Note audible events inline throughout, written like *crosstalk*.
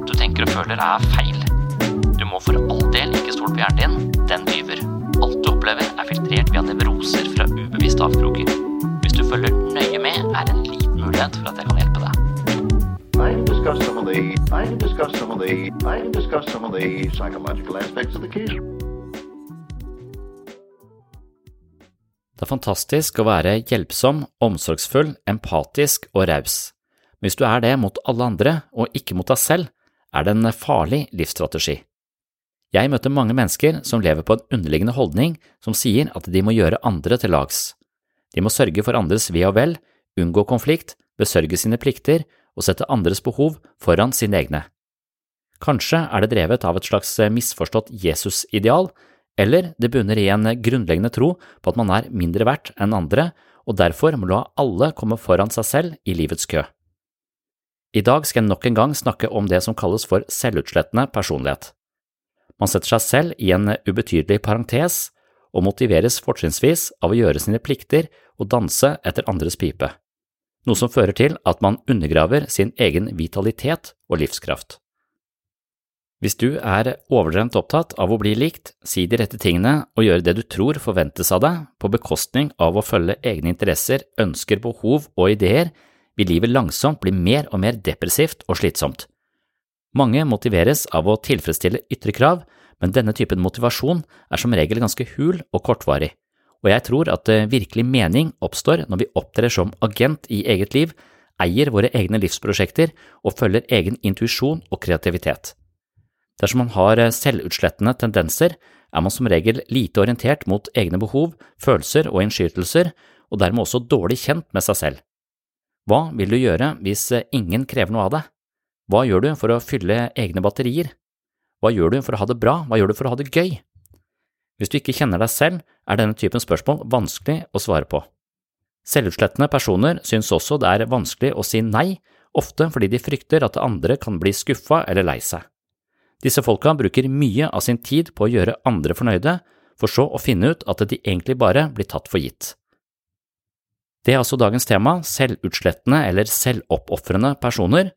du tenker og føler er feil. Du må for all del ikke stole på hjernen din, den lyver. Alt du opplever er filtrert via nevroser fra ubevisste avkroker. Hvis du følger nøye med, er det en liten mulighet for at jeg kan hjelpe deg. I can some of the I can some of the I can some of the psychological aspects of the case. Det er fantastisk å være hjelpsom, omsorgsfull, empatisk og raus. Men hvis du er det mot alle andre og ikke mot deg selv, er det en farlig livsstrategi. Jeg møter mange mennesker som lever på en underliggende holdning som sier at de må gjøre andre til lags. De må sørge for andres ve og vel, unngå konflikt, besørge sine plikter og sette andres behov foran sine egne. Kanskje er det drevet av et slags misforstått Jesus-ideal, eller det bunner i en grunnleggende tro på at man er mindre verdt enn andre og derfor må la alle komme foran seg selv i livets kø. I dag skal jeg nok en gang snakke om det som kalles for selvutslettende personlighet. Man setter seg selv i en ubetydelig parentes og motiveres fortrinnsvis av å gjøre sine plikter og danse etter andres pipe, noe som fører til at man undergraver sin egen vitalitet og livskraft. Hvis du er overdrevent opptatt av å bli likt, si de rette tingene og gjøre det du tror forventes av deg på bekostning av å følge egne interesser, ønsker, behov og ideer, vil livet langsomt bli mer og mer depressivt og slitsomt. Mange motiveres av å tilfredsstille ytre krav, men denne typen motivasjon er som regel ganske hul og kortvarig, og jeg tror at virkelig mening oppstår når vi opptrer som agent i eget liv, eier våre egne livsprosjekter og følger egen intuisjon og kreativitet. Dersom man har selvutslettende tendenser, er man som regel lite orientert mot egne behov, følelser og innskytelser, og dermed også dårlig kjent med seg selv. Hva vil du gjøre hvis ingen krever noe av deg? Hva gjør du for å fylle egne batterier? Hva gjør du for å ha det bra, hva gjør du for å ha det gøy? Hvis du ikke kjenner deg selv, er denne typen spørsmål vanskelig å svare på. Selvutslettende personer synes også det er vanskelig å si nei, ofte fordi de frykter at andre kan bli skuffa eller lei seg. Disse folka bruker mye av sin tid på å gjøre andre fornøyde, for så å finne ut at de egentlig bare blir tatt for gitt. Det er altså dagens tema, selvutslettende eller selvoppofrende personer,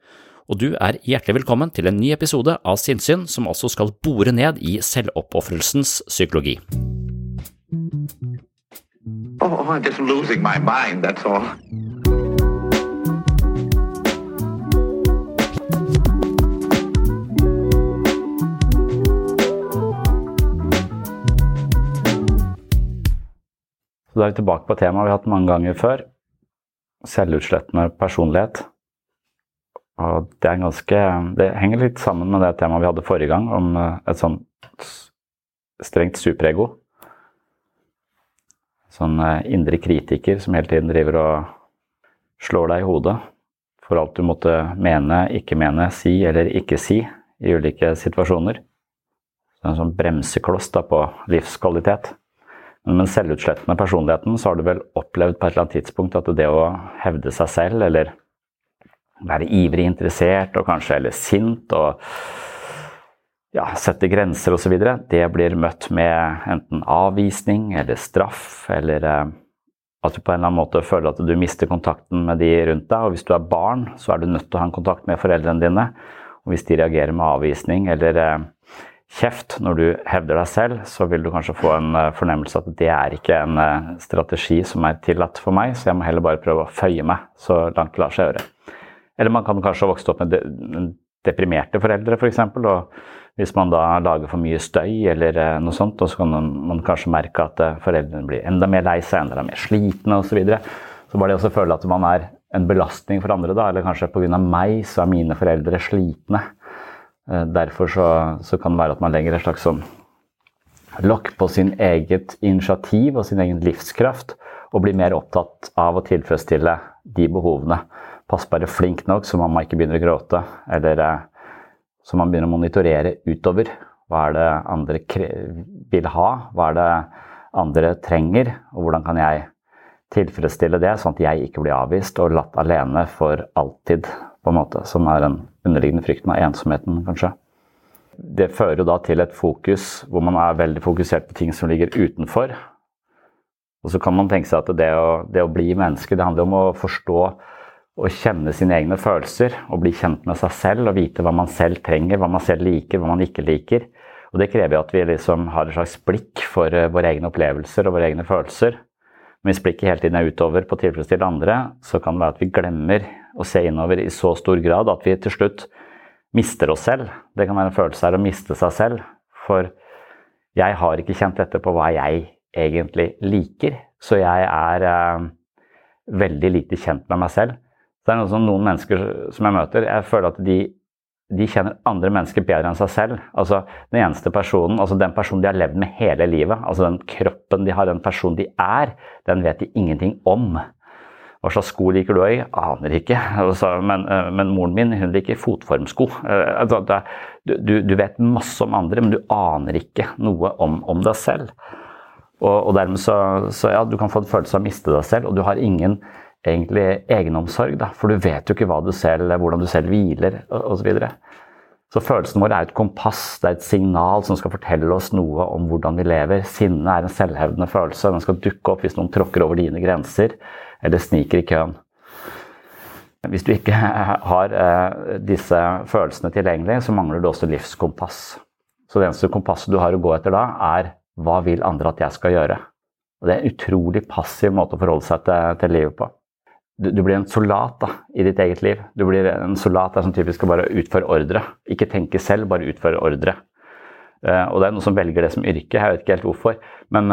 og du er hjertelig velkommen til en ny episode av Sinnsyn som altså skal bore ned i selvoppofrelsens psykologi. Oh, I'm just losing my mind, that's all. Så da er vi tilbake på temaet vi har hatt mange ganger før, selvutslettende personlighet. Og det er ganske Det henger litt sammen med det temaet vi hadde forrige gang, om eh, et sånn strengt superego. Sånn eh, indre kritiker som hele tiden driver og slår deg i hodet for alt du måtte mene, ikke mene, si eller ikke si i ulike situasjoner. Så en sånn bremsekloss da på livskvalitet. Men selvutslettende personligheten så har du vel opplevd på et eller annet tidspunkt at det å hevde seg selv, eller være ivrig interessert og kanskje eller sint og ja, sette grenser osv., det blir møtt med enten avvisning eller straff, eller eh, at du på en eller annen måte føler at du mister kontakten med de rundt deg. Og hvis du er barn, så er du nødt til å ha en kontakt med foreldrene dine. Og hvis de reagerer med avvisning eller eh, kjeft når du hevder deg selv, så vil du kanskje få en eh, fornemmelse at det er ikke en eh, strategi som er tillatt for meg, så jeg må heller bare prøve å føye meg så langt det lar seg gjøre. Eller man kan kanskje ha vokst opp med deprimerte foreldre, f.eks. For og hvis man da lager for mye støy eller eh, noe sånt, og så kan man kanskje merke at foreldrene blir enda mer lei seg, enda mer slitne osv. Så, videre. så bare det å føle at man er en belastning for andre, da, eller kanskje pga. meg så er mine foreldre slitne. Derfor så, så, kan det være at man legger et slags sånn lokk på sin eget initiativ og sin egen livskraft, og blir mer opptatt av å tilfredsstille de behovene pass bare flink nok så mamma ikke begynner å gråte. Eller eh, så man begynner å monitorere utover. Hva er det andre vil ha? Hva er det andre trenger? Og hvordan kan jeg tilfredsstille det, sånn at jeg ikke blir avvist og latt alene for alltid, på en måte, som er den underliggende frykten av ensomheten, kanskje. Det fører jo da til et fokus hvor man er veldig fokusert på ting som ligger utenfor. Og så kan man tenke seg at det å, det å bli menneske, det handler om å forstå å kjenne sine egne følelser og bli kjent med seg selv og vite hva man selv trenger, hva man selv liker, hva man ikke liker. Og Det krever at vi liksom har et slags blikk for uh, våre egne opplevelser og våre egne følelser. Men hvis blikket hele tiden er utover på å tilfredsstille andre, så kan det være at vi glemmer å se innover i så stor grad at vi til slutt mister oss selv. Det kan være en følelse her å miste seg selv. For jeg har ikke kjent dette på hva jeg egentlig liker. Så jeg er eh, veldig lite kjent med meg selv. Så det er noe som noen mennesker som jeg møter, jeg føler at de, de kjenner andre mennesker bedre enn seg selv. Altså Den eneste personen, altså den personen de har levd med hele livet, altså den kroppen de har, den personen de er, den vet de ingenting om. Hva slags sko liker du å i? Aner ikke. *laughs* Altså, men, eh, men, moren min hun liker fotformsko. *laughs* Altså, det, du, du, vet masse om andre, men du aner ikke noe om, om deg selv. Og, og dermed så, så, ja, du kan få en følelse av å miste deg selv, og du har ingen egentlig egenomsorg. Da, for du vet jo ikke du selv, hvordan du selv hviler osv. Så, så følelsen vår er et kompass, det er et signal som skal fortelle oss noe om hvordan vi lever. Sinne er en selvhevdende følelse. Den skal dukke opp hvis noen tråkker over dine grenser eller sniker i køen. Hvis du ikke *laughs* har eh, disse følelsene tilgjengelig, så mangler du også livskompass. Så det eneste kompasset du har å gå etter da, er hva vil andre at jeg skal gjøre? Og Det er en utrolig passiv måte å forholde seg til, til livet på du, du, blir en soldat da, i ditt eget liv. Du blir en soldat der som typisk skal bare utføre ordre. Ikke tenke selv, bare utføre ordre. Uh, og det er noen som velger det som yrke, jeg vet ikke helt hvorfor. Men,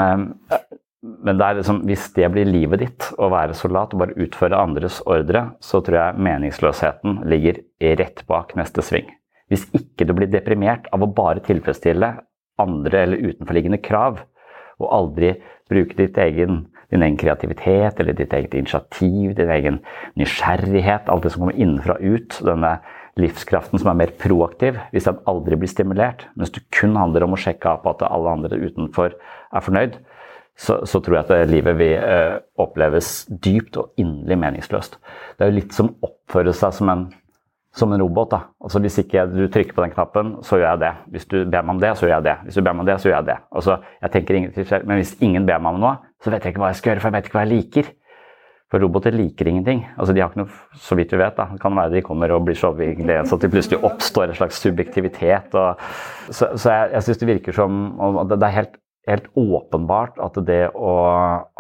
men det liksom, hvis det blir livet ditt, å være soldat og bare utføre andres ordre, så tror jeg meningsløsheten ligger rett bak neste sving. Hvis ikke du blir deprimert av å bare tilfredsstille andre eller utenforliggende krav, og aldri bruke egen din egen kreativitet eller ditt eget initiativ, din egen nysgjerrighet, alt det som kommer innenfra og ut. Denne livskraften som er mer proaktiv, hvis den aldri blir stimulert, mens det kun handler om å sjekke av på at alle andre utenfor er fornøyd, så, så tror jeg at livet vil uh, oppleves dypt og inderlig meningsløst. Det er jo litt som å oppføre seg som en som en robot. da. Altså Hvis ikke du trykker på den knappen, så gjør jeg det. Hvis du ber meg om det, så gjør jeg det. Hvis du ber meg om det, så gjør jeg det. Altså, jeg tenker ingenting, Men hvis ingen ber meg om noe, så vet jeg ikke hva jeg skal gjøre, for jeg vet ikke hva jeg liker. For roboter liker ingenting. Altså, de har ikke noe, Så vidt vi vet, da. Det kan være de kommer og blir så overgitt så at det plutselig oppstår en slags subjektivitet. Og, så, så jeg, jeg syns det virker som Det er helt helt åpenbart at det å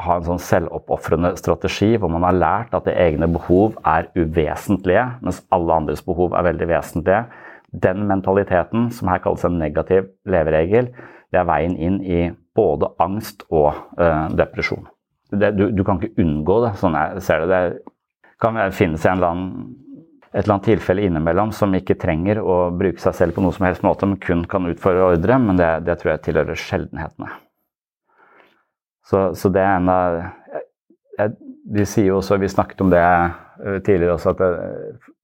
ha en sånn selvoppofrende strategi hvor man har lært at det egne behov er uvesentlige, mens alle andres behov er veldig vesentlige, den mentaliteten, som her kalles en negativ leveregel, det er veien inn i både angst og eh, depresjon. Det, du, du, kan ikke unngå det, sånn jeg ser det. Det kan finnes en eller annen et eller annet tilfelle innimellom som ikke trenger å bruke seg selv på noe som helst måte, men kun kan utføre ordre, men det, det tror jeg tilhører sjeldenhetene. Så, så, det er en av De sier jo også, vi snakket om det eh, tidligere også, at det,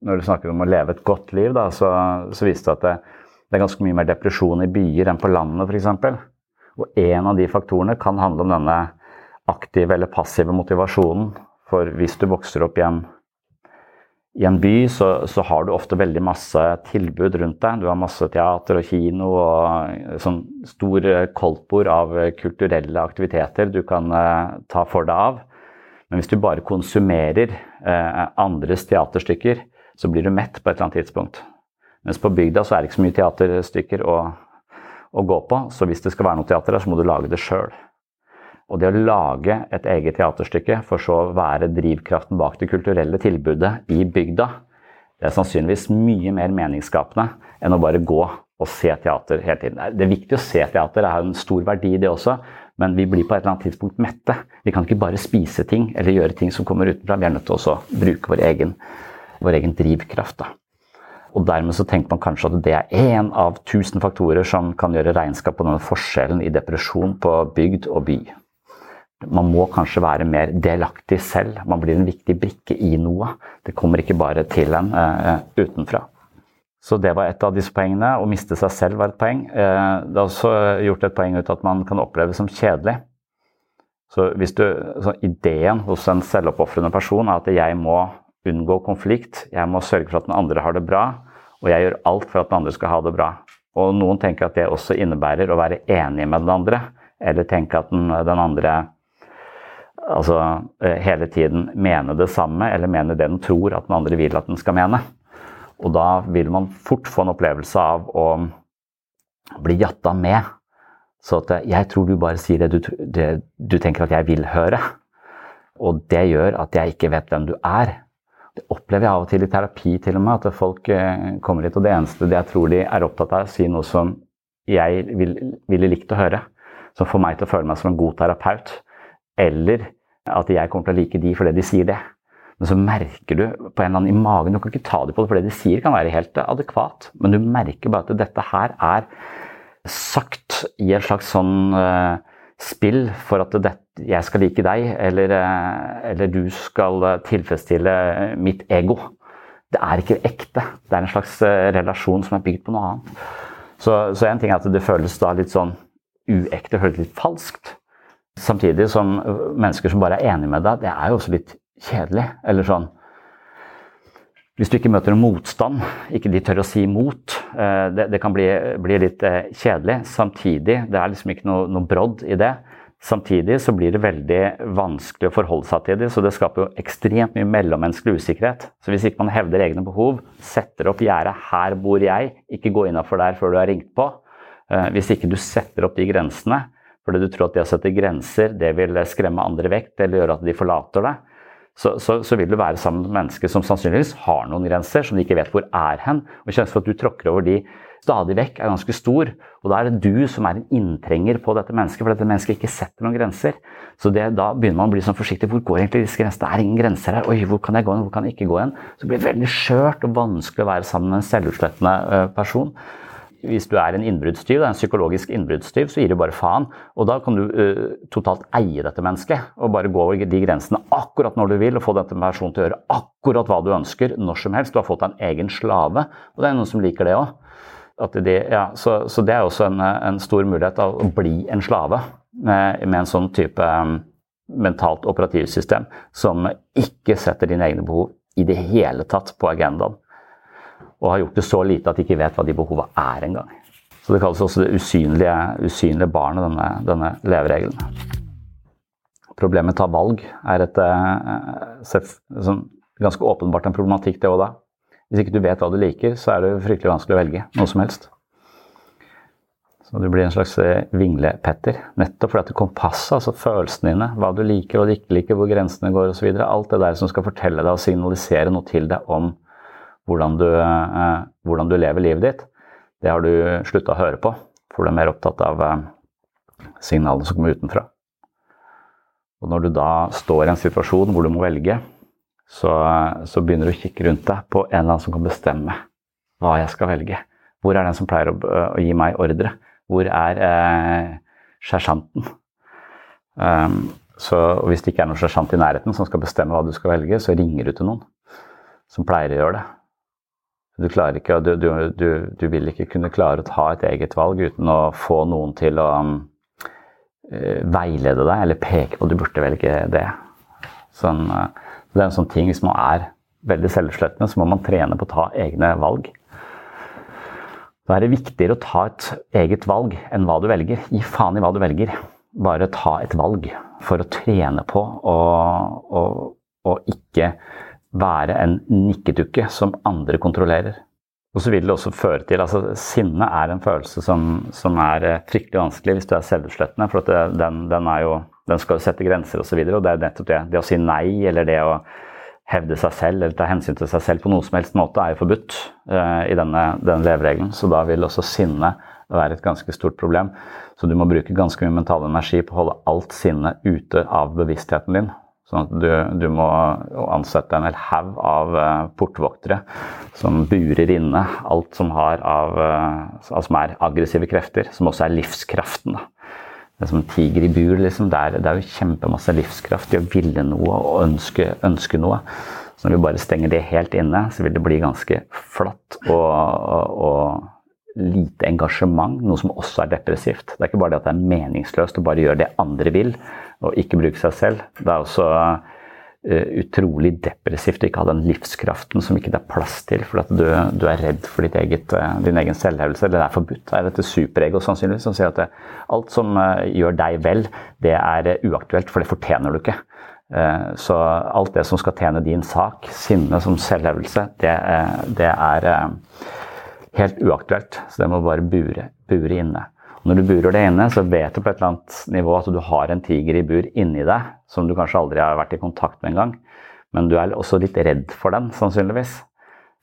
når du snakker om å leve et godt liv, da, så, så viste det at det, det, er ganske mye mer depresjon i byer enn på landet, f.eks. Og en av de faktorene kan handle om denne aktive eller passive motivasjonen. For hvis du vokser opp i en i en by så, så, har du ofte veldig masse tilbud rundt deg. Du har masse teater og kino og sånn stor koldtbord av kulturelle aktiviteter du kan eh, ta for deg av. Men hvis du bare konsumerer eh, andres teaterstykker, så blir du mett på et eller annet tidspunkt. Mens på bygda så er det ikke så mye teaterstykker å, å gå på, så hvis det skal være noe teater der, så må du lage det sjøl. Og det å lage et eget teaterstykke, for så å være drivkraften bak det kulturelle tilbudet i bygda, det er sannsynligvis mye mer meningsskapende enn å bare gå og se teater hele tiden. Det er viktig å se teater, det er en stor verdi det også, men vi blir på et eller annet tidspunkt mette. Vi kan ikke bare spise ting eller gjøre ting som kommer utenfra. Vi er nødt til å bruke vår egen, vår egen drivkraft. Da. Og dermed så tenker man kanskje at det er én av tusen faktorer som kan gjøre regnskap på denne forskjellen i depresjon på bygd og by. Man må kanskje være mer delaktig selv. Man blir en viktig brikke i noe. Det kommer ikke bare til en uh, utenfra. Så det var et av disse poengene. Å miste seg selv var et poeng. Uh, det er også gjort et poeng ut at man kan oppleve som kjedelig. Så du, så Ideen hos en selvoppofrende person er at jeg må unngå konflikt, jeg må sørge for at den andre har det bra, og jeg gjør alt for at den andre skal ha det bra. Og Noen tenker at det også innebærer å være enig med den andre, eller tenke at den, den andre altså eh, hele tiden mene det samme, eller mene det den tror at den andre vil at den skal mene. Og da vil man fort få en opplevelse av å bli jatta med. Så at eh, jeg tror du bare sier det du, det du tenker at jeg vil høre. Og det gjør at jeg ikke vet hvem du er. Det opplever jeg av og til i terapi til og med, at folk eh, kommer hit, og det eneste jeg tror de er opptatt av, er å si noe som jeg ville vil likt å høre. Som får meg til å føle meg som en god terapeut. Eller at jeg kommer til å like de fordi de sier det. Men så merker du på en eller annen i magen Du kan ikke ta det på det, for det de sier kan være helt adekvat. Men du merker bare at dette her er sagt i et slags sånn uh, spill for at det, jeg skal like deg, eller, uh, eller du skal tilfredsstille mitt ego. Det er ikke ekte. Det er en slags uh, relasjon som er bygd på noe annet. Så, én en ting er at det føles da litt sånn uekte, føles litt falskt. Samtidig som mennesker som bare er enig med deg, det er jo også litt kjedelig. Eller sånn Hvis du ikke møter noen motstand, ikke de tør å si imot, eh, det, det kan bli, bli, litt eh, kjedelig. Samtidig, det er liksom ikke noe, noe brodd i det. Samtidig så blir det veldig vanskelig å forholde seg til det, så det skaper jo ekstremt mye mellommenneskelig usikkerhet. Så hvis ikke man hevder egne behov, setter opp gjerdet 'her bor jeg', ikke gå innafor der før du har ringt på. Eh, hvis ikke du setter opp de grensene, fordi du tror at det å sette grenser det vil skremme andre vekk eller gjøre at de forlater deg. Så, så, så, vil du være sammen med mennesker som sannsynligvis har noen grenser, som de ikke vet hvor er hen. og Sjansen for at du tråkker over de stadig vekk, er ganske stor. Og da er det du som er en inntrenger på dette mennesket, for dette mennesket ikke setter noen grenser. Så det, da begynner man å bli sånn forsiktig. Hvor går egentlig disse grensene? Det er ingen grenser her. Oi, hvor kan jeg gå hen? Hvor kan jeg ikke gå hen? Så det blir veldig skjørt og vanskelig å være sammen med en selvutslettende øh, person hvis du er en innbruddstyv, en psykologisk innbruddstyv, så gir du bare faen. Og da kan du uh, totalt eie dette mennesket og bare gå over de grensene akkurat når du vil og få denne personen til å gjøre akkurat hva du ønsker når som helst. Du har fått deg en egen slave, og det er noen som liker det òg. De, ja, så, så, det er også en, en, stor mulighet av å bli en slave med, med en sånn type um, mentalt operativsystem som ikke setter dine egne behov i det hele tatt på agendaen og har gjort det så lite at de ikke vet hva de behova er engang. Så Det kalles også det usynlige, usynlige barnet, denne, denne leveregelen. Problemet med å ta valg er et, et, sånn, ganske åpenbart en problematikk, det òg da. Hvis ikke du vet hva du liker, så er det fryktelig vanskelig å velge noe som helst. Så du blir en slags eh, vinglepetter. Nettopp fordi at kompasset, altså følelsene dine, hva du liker og ikke liker, hvor grensene går osv., alt det der som skal fortelle deg og signalisere noe til deg om hvordan du, eh, hvordan du lever livet ditt, det har du slutta å høre på. For du er mer opptatt av eh, signalene som kommer utenfra. Og når du da står i en situasjon hvor du må velge, så, så, begynner du å kikke rundt deg på en eller annen som kan bestemme hva jeg skal velge. Hvor er den som pleier å, å gi meg ordre? Hvor er eh, sersjanten? Um, så hvis det ikke er noen sersjant i nærheten som skal bestemme hva du skal velge, så ringer du til noen som pleier å gjøre det. Du, ikke, du, du, du, vil ikke kunne klare å ta et eget valg uten å få noen til å um, veilede deg eller peke på at du burde velge det. Sånn, uh, det er en sånn ting, Hvis man er veldig selvutslettende, så må man trene på å ta egne valg. Da er det viktigere å ta et eget valg enn hva du velger. Gi faen i hva du velger. Bare ta et valg for å trene på å ikke være en nikkedukke som andre kontrollerer. Og så vil det også føre til altså Sinne er en følelse som, som er eh, fryktelig vanskelig hvis du er selvutslettende. For det, den, den, jo, den, skal jo sette grenser osv. Og, så og det er nettopp det. Det å si nei eller det å hevde seg selv eller ta hensyn til seg selv på noen som helst måte er jo forbudt uh, i denne, denne leveregelen. Så da vil også sinne være et ganske stort problem. Så du må bruke ganske mye mental energi på å holde alt sinne ute av bevisstheten din. Sånn at du, du må ansette en hel haug av uh, portvoktere som burer inne alt som, av, altså som er aggressive krefter, som også er livskraften. Da. Det er som en tiger i bur. Liksom. Det, er, det er jo kjempemasse livskraft i å ville noe og ønske, ønske noe. Så når vi bare stenger det helt inne, så vil det bli ganske flatt og, og, og lite engasjement, noe som også er depressivt. Det er ikke bare det at det er meningsløst å bare gjøre det andre vil, og ikke bruke seg selv. Det er også uh, utrolig depressivt å ikke ha den livskraften som ikke det er plass til, for at du, du er redd for eget, uh, din egen selvhevelse. Det er forbudt. Det er dette superego sannsynligvis som sier at det, alt som gjør deg vel, det er uaktuelt, for det fortjener du ikke. Så alt det som skal tjene din sak, sinne som selvhevelse, det, det er helt uaktuelt. Så det må bare bure, bure inne. Når du burer det inne, så vet du på et eller annet nivå at du har en tiger i bur inni deg som du kanskje aldri har vært i kontakt med engang. Men du er også litt redd for den, sannsynligvis.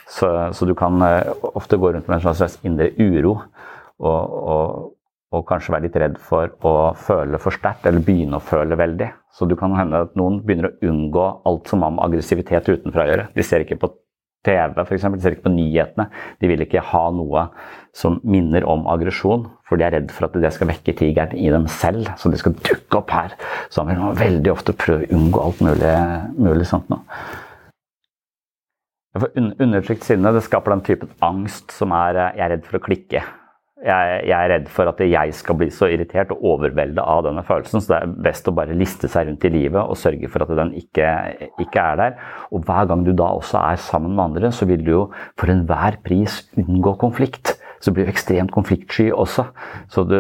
Så, så du kan uh, ofte gå rundt med en slags indre uro og, og, og, kanskje være litt redd for å føle for sterkt eller begynne å føle veldig. Så du kan hende at noen begynner å unngå alt som har med aggressivitet utenfra å gjøre. De ser ikke på TV, f.eks. De ser ikke på nyhetene. De vil ikke ha noe som minner om aggresjon, for de er redd for at det skal vekke tigeren i dem selv. Så de skal dukke opp her. Så han vil veldig ofte prøve å unngå alt mulig, mulig sånt noe. Undertrykt sinne det skaper den typen angst som er jeg er redd for å klikke. Jeg, jeg, er redd for at jeg skal bli så irritert og overveldet av denne følelsen, så det er best å bare liste seg rundt i livet og sørge for at den ikke, ikke er der. Og hver gang du da også er sammen med andre, så vil du jo for enhver pris unngå konflikt. Så blir du ekstremt konfliktsky også. Så du,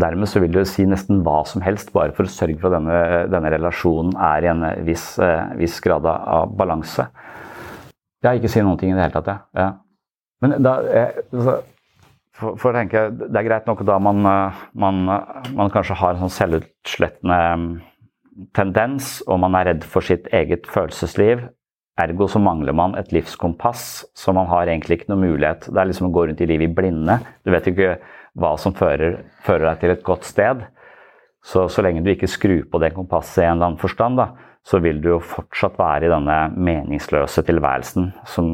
dermed så vil du si nesten hva som helst bare for å sørge for at denne, denne relasjonen er i en viss, eh, viss grad av balanse. Jeg ikke si noen ting i det hele tatt, jeg. Ja. Men da, jeg, altså, for, for tenke, Det er greit nok da man, eh, man, eh, man kanskje har en sånn selvutslettende mm, tendens, og man er redd for sitt eget følelsesliv. Ergo så mangler man et livskompass, så man har egentlig ikke noe mulighet. Det er liksom å gå rundt i livet i blinde. Du vet ikke hva som fører, fører deg til et godt sted. Så, så lenge du ikke skrur på det kompasset i en eller annen forstand, da, så vil du jo fortsatt være i denne meningsløse tilværelsen som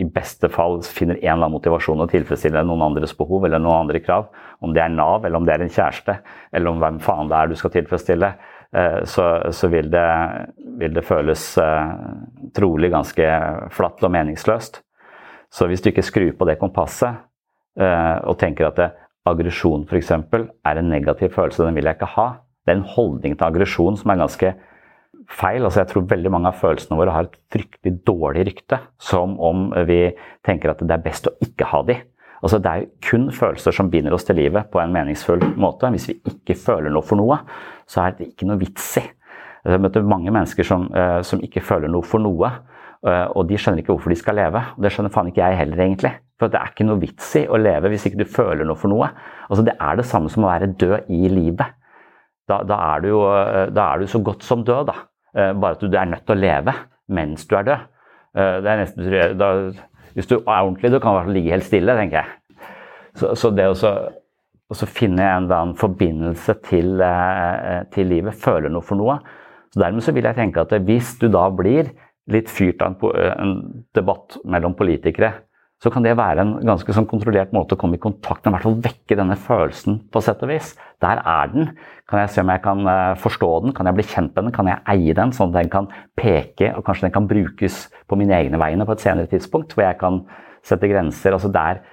i beste fall finner en eller annen motivasjon å tilfredsstille noen andres behov eller noen andre krav. Om det er Nav, eller om det er en kjæreste, eller om hvem faen det er du skal tilfredsstille, eh, så, så vil, det, vil, det, føles eh, trolig ganske flatt og meningsløst. Så hvis du ikke skrur på det kompasset eh, og tenker at aggresjon f.eks. er en negativ følelse, den vil jeg ikke ha. Det er en holdning til aggresjon som er ganske feil. Altså, jeg tror veldig mange av følelsene våre har et fryktelig dårlig rykte. Som om vi tenker at det er best å ikke ha de. Altså, det er kun følelser som binder oss til livet på en meningsfull måte. Hvis vi ikke føler noe for noe, så er det ikke noe vits i. Jeg møter mange mennesker som, uh, som, ikke føler noe for noe. Uh, og de skjønner ikke hvorfor de skal leve. Og det skjønner faen ikke jeg heller, egentlig. For det er ikke noe vits i å leve hvis ikke du føler noe for noe. Altså, det er det samme som å være død i livet. Da, da, er, du jo, uh, da er du så godt som død, da. Eh, bare at du er nødt til å leve mens du er død. Eh, det er nesten, da, hvis du er ordentlig, du kan i hvert fall ligge helt stille, tenker jeg. Så, så det å finne en eller annen forbindelse til, eh, til, livet, føle noe for noe så Dermed så vil jeg tenke at hvis du da blir litt fyrt av en debatt mellom politikere, så kan det være en ganske sånn kontrollert måte å komme i kontakt med, i hvert fall vekke denne følelsen på sett og vis. Der er den. Kan jeg se om jeg kan forstå den, kan jeg bli kjent med den, kan jeg eie den, sånn at den kan peke, og kanskje den kan brukes på mine egne vegne på et senere tidspunkt, hvor jeg kan sette grenser. altså der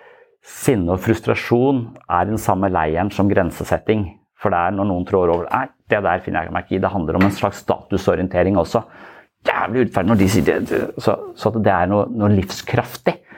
Sinne og frustrasjon er den samme leiren som grensesetting. For det er når noen trår over Nei, det der finner jeg meg ikke i. Det handler om en slags statusorientering også. Jævlig urettferdig når de sier det. Så, så det er noe, noe, livskraftig.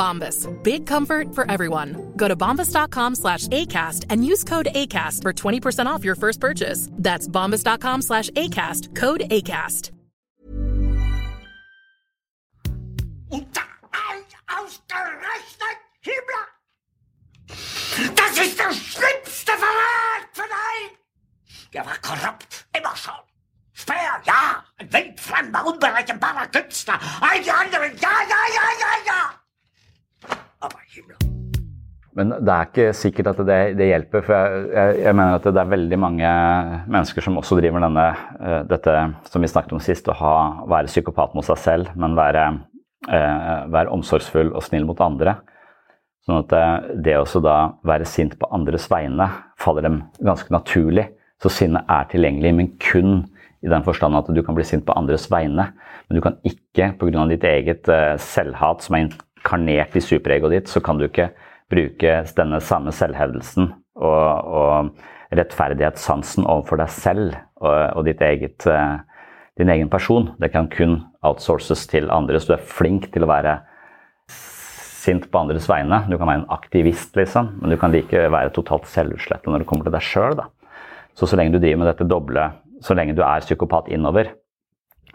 Bombas. Big comfort for everyone. Go to bombas.com slash ACAST and use code ACAST for 20% off your first purchase. That's bombas.com slash ACAST. Code ACAST. Unter ausgerechnet Himmler! Das ist der schlimmste Verrat von allen! Der war korrupt, immer schon. Speer, ja, ein wildfremder, unberechenbarer Künstler. All die anderen, ja, ja, ja, ja, ja! Men det er ikke sikkert at det, det hjelper. For jeg, jeg, jeg, mener at det er veldig mange mennesker som også driver denne, uh, dette som vi snakket om sist, å ha, være psykopat mot seg selv, men være eh, være omsorgsfull og snill mot andre. Sånn at eh, det å være sint på andres vegne faller dem ganske naturlig. Så sinnet er tilgjengelig, men kun i den forstand at du kan bli sint på andres vegne. Men du kan ikke, pga. ditt eget eh, selvhat som er inkarnert i superegoet ditt, så kan du ikke bruke denne samme selvhevdelsen og, og rettferdighetssansen overfor deg selv og, og ditt eget eh, din egen person. Det kan kun outsources til andre, så du er flink til å være sint på andres vegne. Du kan være en aktivist, liksom, men du kan like være totalt selvutslettet når det kommer til deg sjøl. Så så lenge du driver med dette doble, så lenge du er psykopat innover,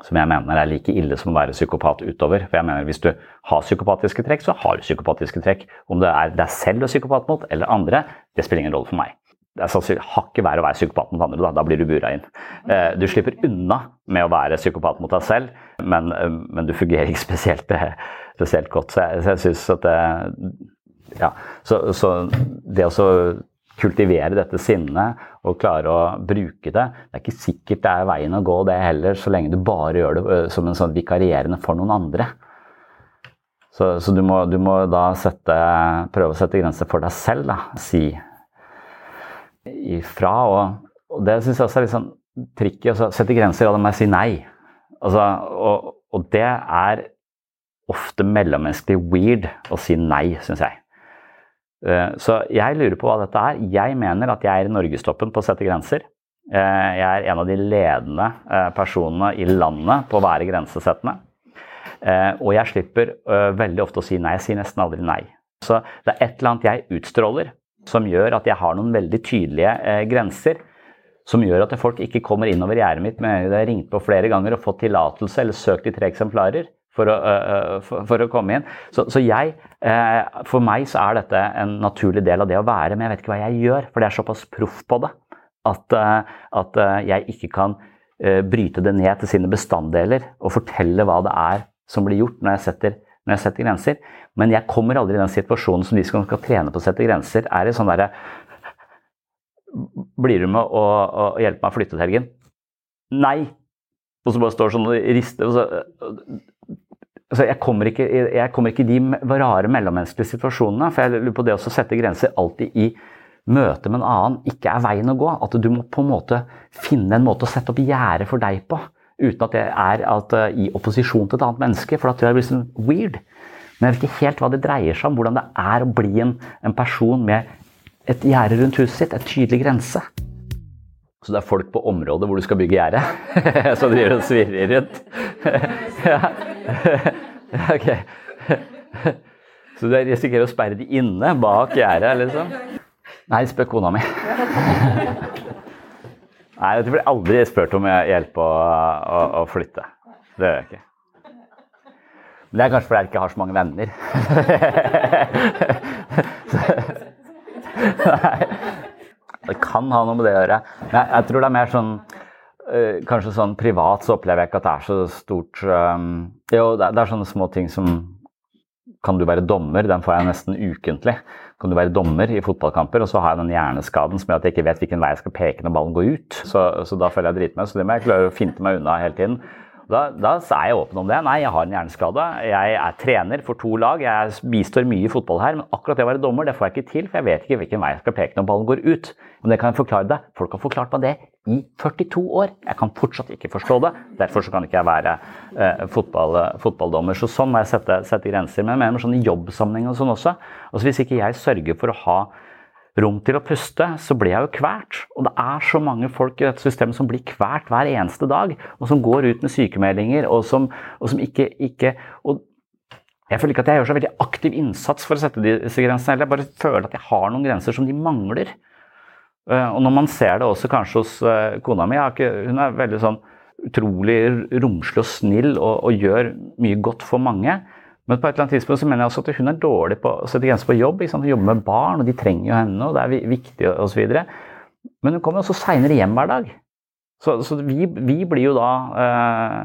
som jeg mener er like ille som å være psykopat utover. For jeg mener Hvis du har psykopatiske trekk, så har du psykopatiske trekk. Om det er deg selv du er psykopat mot, eller andre, det spiller ingen rolle for meg det er sannsynlig hakket verre å være psykopat mot andre. Da, da blir du bura inn. Eh, du slipper unna med å være psykopat mot deg selv, men, eh, men du fungerer ikke spesielt, eh, spesielt godt. Så jeg, jeg synes at det, ja, så, så det å kultivere dette sinnet og klare å bruke det Det er ikke sikkert det er veien å gå, det heller, så lenge du bare gjør det som en sånn vikarierende for noen andre. Så, så du, må, du, må, da sette, prøve å sette grenser for deg selv. Da. Si ifra. Og, og det syns jeg også er litt sånn tricky. Altså, sette grenser, og da må jeg si nei. Altså, og, og, det er ofte mellommenneskelig weird å si nei, syns jeg. Eh, så jeg lurer på hva dette er. Jeg mener at jeg er i norgestoppen på å sette grenser. Eh, jeg er en av de ledende eh, personene i landet på å være grensesettende. Og jeg slipper veldig ofte å si nei. Jeg sier nesten aldri nei. Så det er et eller annet jeg utstråler som gjør at jeg har noen veldig tydelige grenser. Som gjør at folk ikke kommer innover gjerdet mitt. med jeg har ringt på flere ganger og fått tillatelse eller søkt i tre eksemplarer for å, for, for å komme inn. Så, så jeg, for meg så er dette en naturlig del av det å være, men jeg vet ikke hva jeg gjør. For det er såpass proff på det at, at jeg ikke kan bryte det ned til sine bestanddeler og fortelle hva det er som blir gjort når jeg setter når jeg setter grenser. Men jeg kommer aldri i den situasjonen som de som skal trene på å sette grenser, er i sånn derre Blir du med å, å hjelpe meg å flytte til helgen? Nei. Og så bare står sånn og rister. Og så, altså jeg, kommer ikke, jeg kommer ikke i de rare mellommenneskelige situasjonene. For jeg lurer på det å sette grenser alltid i møte med en annen ikke er veien å gå. At du må på en måte finne en måte å sette opp gjerde for deg på. Uten at det er at, uh, i opposisjon til et annet menneske, for da tror jeg det blir sånn weird. Men jeg vet ikke helt hva det dreier seg om. Hvordan det er å bli en, en person med et gjerde rundt huset sitt, en tydelig grense. Så det er folk på området hvor du skal bygge gjerdet, *laughs* Så driver og svirrer rundt? *laughs* ja. *laughs* ok. Så du risikerer å sperre de inne bak gjerdet, liksom? Nei, spør kona mi. Nei, jeg blir aldri spurt om hjelp å, å, å flytte. Det gjør jeg ikke. Men det er kanskje fordi jeg ikke har så mange venner. Nei. Det kan ha noe med det å gjøre. Men jeg, jeg tror det er mer sånn øh, Kanskje sånn privat så opplever jeg ikke at det er så stort øh, Jo, det, det er sånne små ting som Kan du være dommer? Den får jeg nesten ukentlig. Kan du være dommer i fotballkamper? Og så har jeg den hjerneskaden som gjør at jeg ikke vet hvilken vei jeg skal peke når ballen går ut. Så, så da føler jeg dritmye. Så det må jeg klare å finte meg unna hele tiden. Da, da, er jeg åpen om det. Nei, jeg har en hjerneskade. Jeg er trener for to lag. Jeg bistår mye i fotball her, men akkurat det å være dommer det får jeg ikke til, for jeg vet ikke hvilken vei jeg skal peke når ballen går ut. Men det kan jeg forklare deg. Folk har forklart meg det i 42 år. Jeg kan fortsatt ikke forstå det. Derfor kan ikke jeg være eh, fotball, fotballdommer. Så sånn må jeg sette, sette grenser. Men jeg mener sånn i jobbsammenheng og sånn også. Altså Hvis ikke jeg sørger for å ha rom til å puste, så blir jeg jo kvært. Og det er så mange folk i dette systemet som blir kvært hver eneste dag, og som går ut med sykemeldinger, og som, og som ikke, ikke Jeg føler ikke at jeg gjør så veldig aktiv innsats for å sette disse grensene, eller jeg bare føler at jeg har noen grenser som de mangler. Eh, og når man ser det også kanskje hos eh, kona mi, hun er veldig sånn utrolig romslig og snill og, og gjør mye godt for mange. Men på et eller annet tidspunkt så mener jeg også at hun er dårlig på å sette grenser på jobb. Hun jobber med barn, og de trenger jo henne, og det er viktig osv. Men hun kommer også seinere hjem hver dag. Så, så vi, vi, blir jo da eh,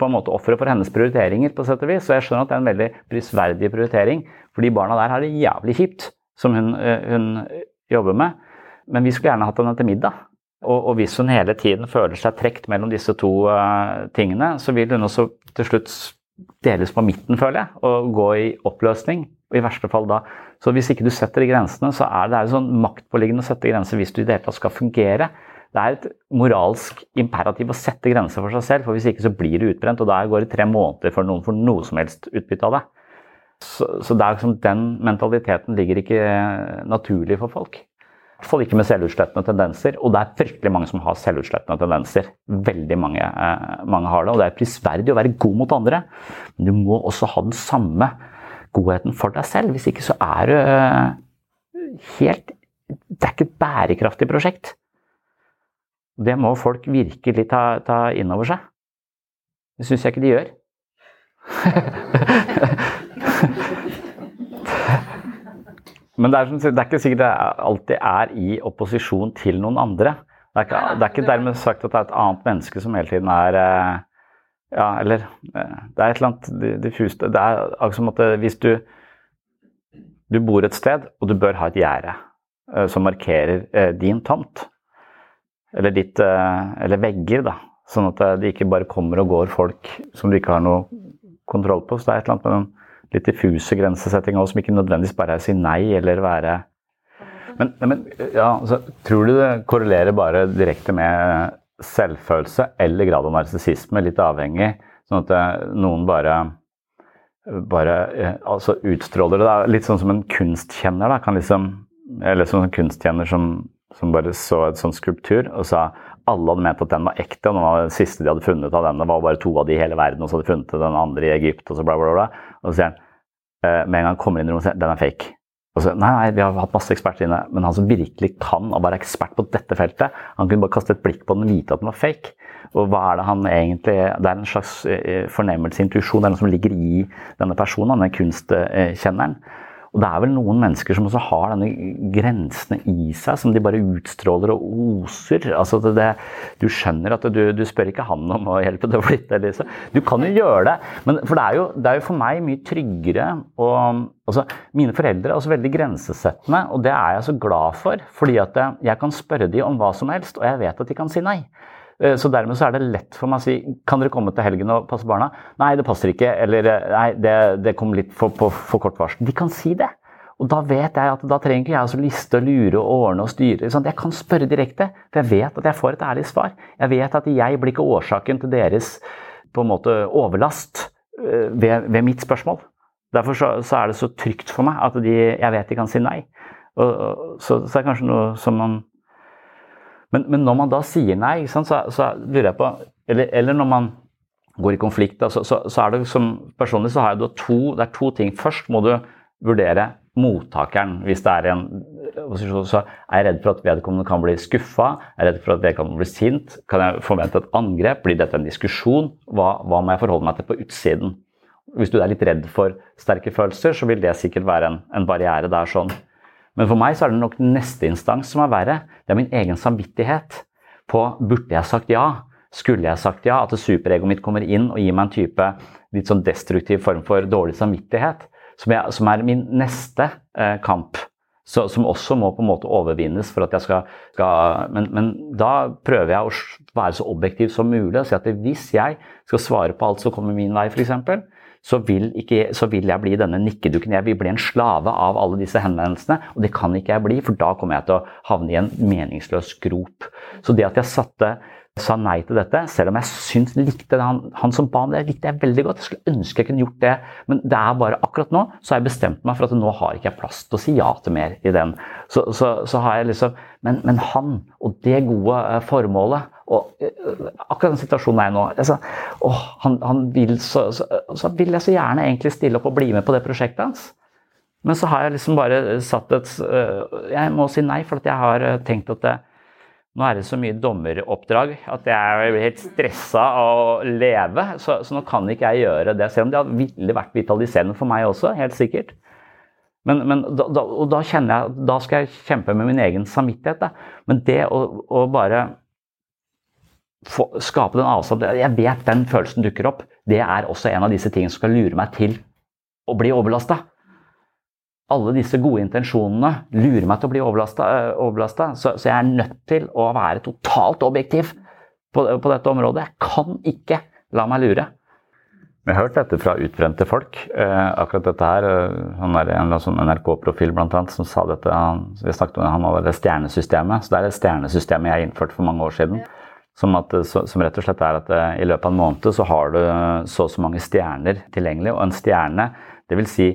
på en måte ofre for hennes prioriteringer, på sett og vis. Så jeg skjønner at det er en veldig prisverdig prioritering, for de barna der har det jævlig kjipt, som hun, eh, hun jobber med. Men vi skulle gjerne hatt henne til middag. Og, og, hvis hun hele tiden føler seg trukket mellom disse to uh, tingene, så vil hun også til slutt deles på midten, føler jeg, og gå i oppløsning. Og i verste fall da. Så hvis ikke du setter grensene, så er det, det sånn maktpåliggende å sette grenser hvis du i det hele tatt skal fungere. Det er et moralsk imperativ å sette grenser for seg selv, for hvis ikke så blir det utbrent, og da går det tre måneder før noen får noe som helst utbytte av det. Så, så det er liksom, den mentaliteten ligger ikke naturlig for folk hvert fall ikke med selvutslettende tendenser. Og det er fryktelig mange som har selvutslettende tendenser. Veldig mange, eh, mange, har det. Og det er prisverdig å være god mot andre, men du må også ha den samme godheten for deg selv. Hvis ikke så er du eh, helt Det er ikke et bærekraftig prosjekt. Det må folk virkelig ta, ta inn over seg. Det syns jeg ikke de gjør. *laughs* Men det er, det er, ikke sikkert det alltid er i opposisjon til noen andre. Det er, ikke, det er ikke dermed sagt at det er et annet menneske som hele tiden er eh, Ja, eller eh, Det er et eller annet diffust Det er akkurat som at hvis du Du bor et sted, og du bør ha et gjerde eh, som markerer din tomt, eller ditt Eller vegger, da. Sånn at det ikke bare kommer og går folk som du ikke har noe kontroll på. Så det er et eller annet med den litt diffuse grensesettinger som ikke nødvendigvis bare er å si nei eller være Men, men ja, altså, tror du det korrelerer bare direkte med selvfølelse eller grad av narsissisme, litt avhengig, sånn at eh, noen bare bare eh, altså utstråler det. Da. Litt sånn som en kunstkjenner. da, kan liksom, Eller som en kunstkjenner som, som bare så et sånn skulptur og sa alle hadde ment at den var ekte, og noen av det siste de hadde funnet av denne, var bare to av de i hele verden, og så hadde de funnet den andre i Egypt, og så bla, bla, bla. Og så sier han eh, med en gang kommer inn i rommet, sier den er fake. Og så, nei, nei, vi har hatt masse eksperter inne, men han som virkelig kan og være ekspert på dette feltet, han kunne bare kaste et blikk på den og vite at den var fake. Og hva er det han egentlig Det er en slags eh, fornemmelse, intuisjon, det er noe som ligger i denne personen, denne kunstkjenneren. Og det er vel noen mennesker som også har denne grensene i seg, som de bare utstråler og oser. Altså det, du skjønner at du, du, spør ikke han om å hjelpe deg å flytte. Elise. Du kan jo gjøre det, men for det er jo, det er jo for meg mye tryggere og altså, Mine foreldre er også veldig grensesettende, og det er jeg så glad for. Fordi at jeg kan spørre dem om hva som helst, og jeg vet at de kan si nei. Eh, så dermed så er det lett for meg å si kan dere komme til helgen og passe barna? Nei, det passer ikke. Eller eh, nei, det, det kom litt for, på for kort varsel. De kan si det. Og da vet jeg at da trenger ikke jeg å liste og lure og ordne og styre. Sånn. Jeg kan spørre direkte, for jeg vet at jeg får et ærlig svar. Jeg vet at jeg blir ikke årsaken til deres på en måte overlast eh, ved, ved mitt spørsmål. Derfor så, så, er det så trygt for meg at de, jeg vet de kan si nei. Og, og, så, så er det kanskje noe som man men, men, når man da sier nei, så, så, lurer jeg på eller, eller, når man går i konflikt, da, så, så, så, er det som personlig så har jeg to, det er to ting. Først må du vurdere mottakeren. Hvis det er en så er jeg redd for at vedkommende kan bli skuffa, er redd for at vedkommende blir sint. Kan jeg forvente et angrep? Blir dette en diskusjon? Hva, hva må jeg forholde meg til på utsiden? Hvis du er litt redd for sterke følelser, så vil det sikkert være en, en barriere der. sånn. Men for meg så er det nok neste instans som er verre. Det er min egen samvittighet på burde jeg sagt ja? Skulle jeg sagt ja? At superegoet mitt kommer inn og gir meg en type litt sånn destruktiv form for dårlig samvittighet. Som, jeg, som er min neste eh, kamp. Så, som også må på en måte overvinnes for at jeg skal, skal men, men, da prøver jeg å være så objektiv som mulig og si at hvis jeg skal svare på alt som kommer min vei, f.eks., så vil, ikke, så vil, jeg bli denne nikkedukken. Jeg vil bli en slave av alle disse henvendelsene. Og det kan ikke jeg bli, for da kommer jeg til å havne i en meningsløs grop. Så det at jeg satte, sa nei til dette, selv om jeg syns likte han, han som ba om det, likte jeg veldig godt. Jeg skulle ønske jeg kunne gjort det, men det er bare akkurat nå så har jeg bestemt meg for at nå har ikke jeg plass til å si ja til mer i den. Så, så, så har jeg liksom men, men han og det gode eh, formålet og akkurat den situasjonen er jeg nå altså, åh, han, han vil så, så, så, vil jeg så gjerne egentlig stille opp og bli med på det prosjektet hans. Men så har jeg liksom bare satt et Jeg må si nei, for jeg har tenkt at det, nå er det så mye dommeroppdrag at jeg blir helt stressa av å leve. Så, så, nå kan ikke jeg gjøre det, selv om det ville vært vitaliserende for meg også. helt sikkert. Men, men da, da, og da kjenner jeg da skal jeg kjempe med min egen samvittighet. Da. Men det å, å bare få, skape den avstand Jeg vet den følelsen dukker opp. Det er også en av disse tingene som skal lure meg til å bli overbelasta. Alle disse gode intensjonene lurer meg til å bli overbelasta. Øh, så, så, jeg er nødt til å være totalt objektiv på, på dette området. Jeg kan ikke la meg lure. Vi har hørt dette fra utbrente folk. Eh, akkurat dette her, eh, Han er en sånn NRK-profil blant annet, som sa dette. Han, vi snakket om han hadde det stjernesystemet. Så det er det stjernesystemet jeg innførte for mange år siden. Som, at, som, rett og slett er at eh, i løpet av en måned så har du så og så mange stjerner tilgjengelig. Og en stjerne, dvs. Si,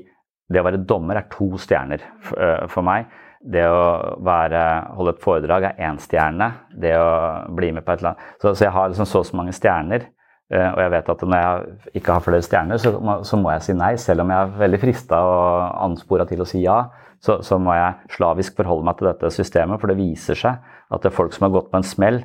det å være dommer er to stjerner eh, for meg. Det å være, holde et foredrag er én stjerne. Det å bli med på et eller annet Så, så jeg har liksom så og så mange stjerner. Eh, og jeg vet at når jeg ikke har flere stjerner, så må, så må jeg si nei. Selv om jeg er veldig frista og anspora til å si ja, så, så må jeg slavisk forholde meg til dette systemet. For det viser seg at det er folk som har gått på en smell,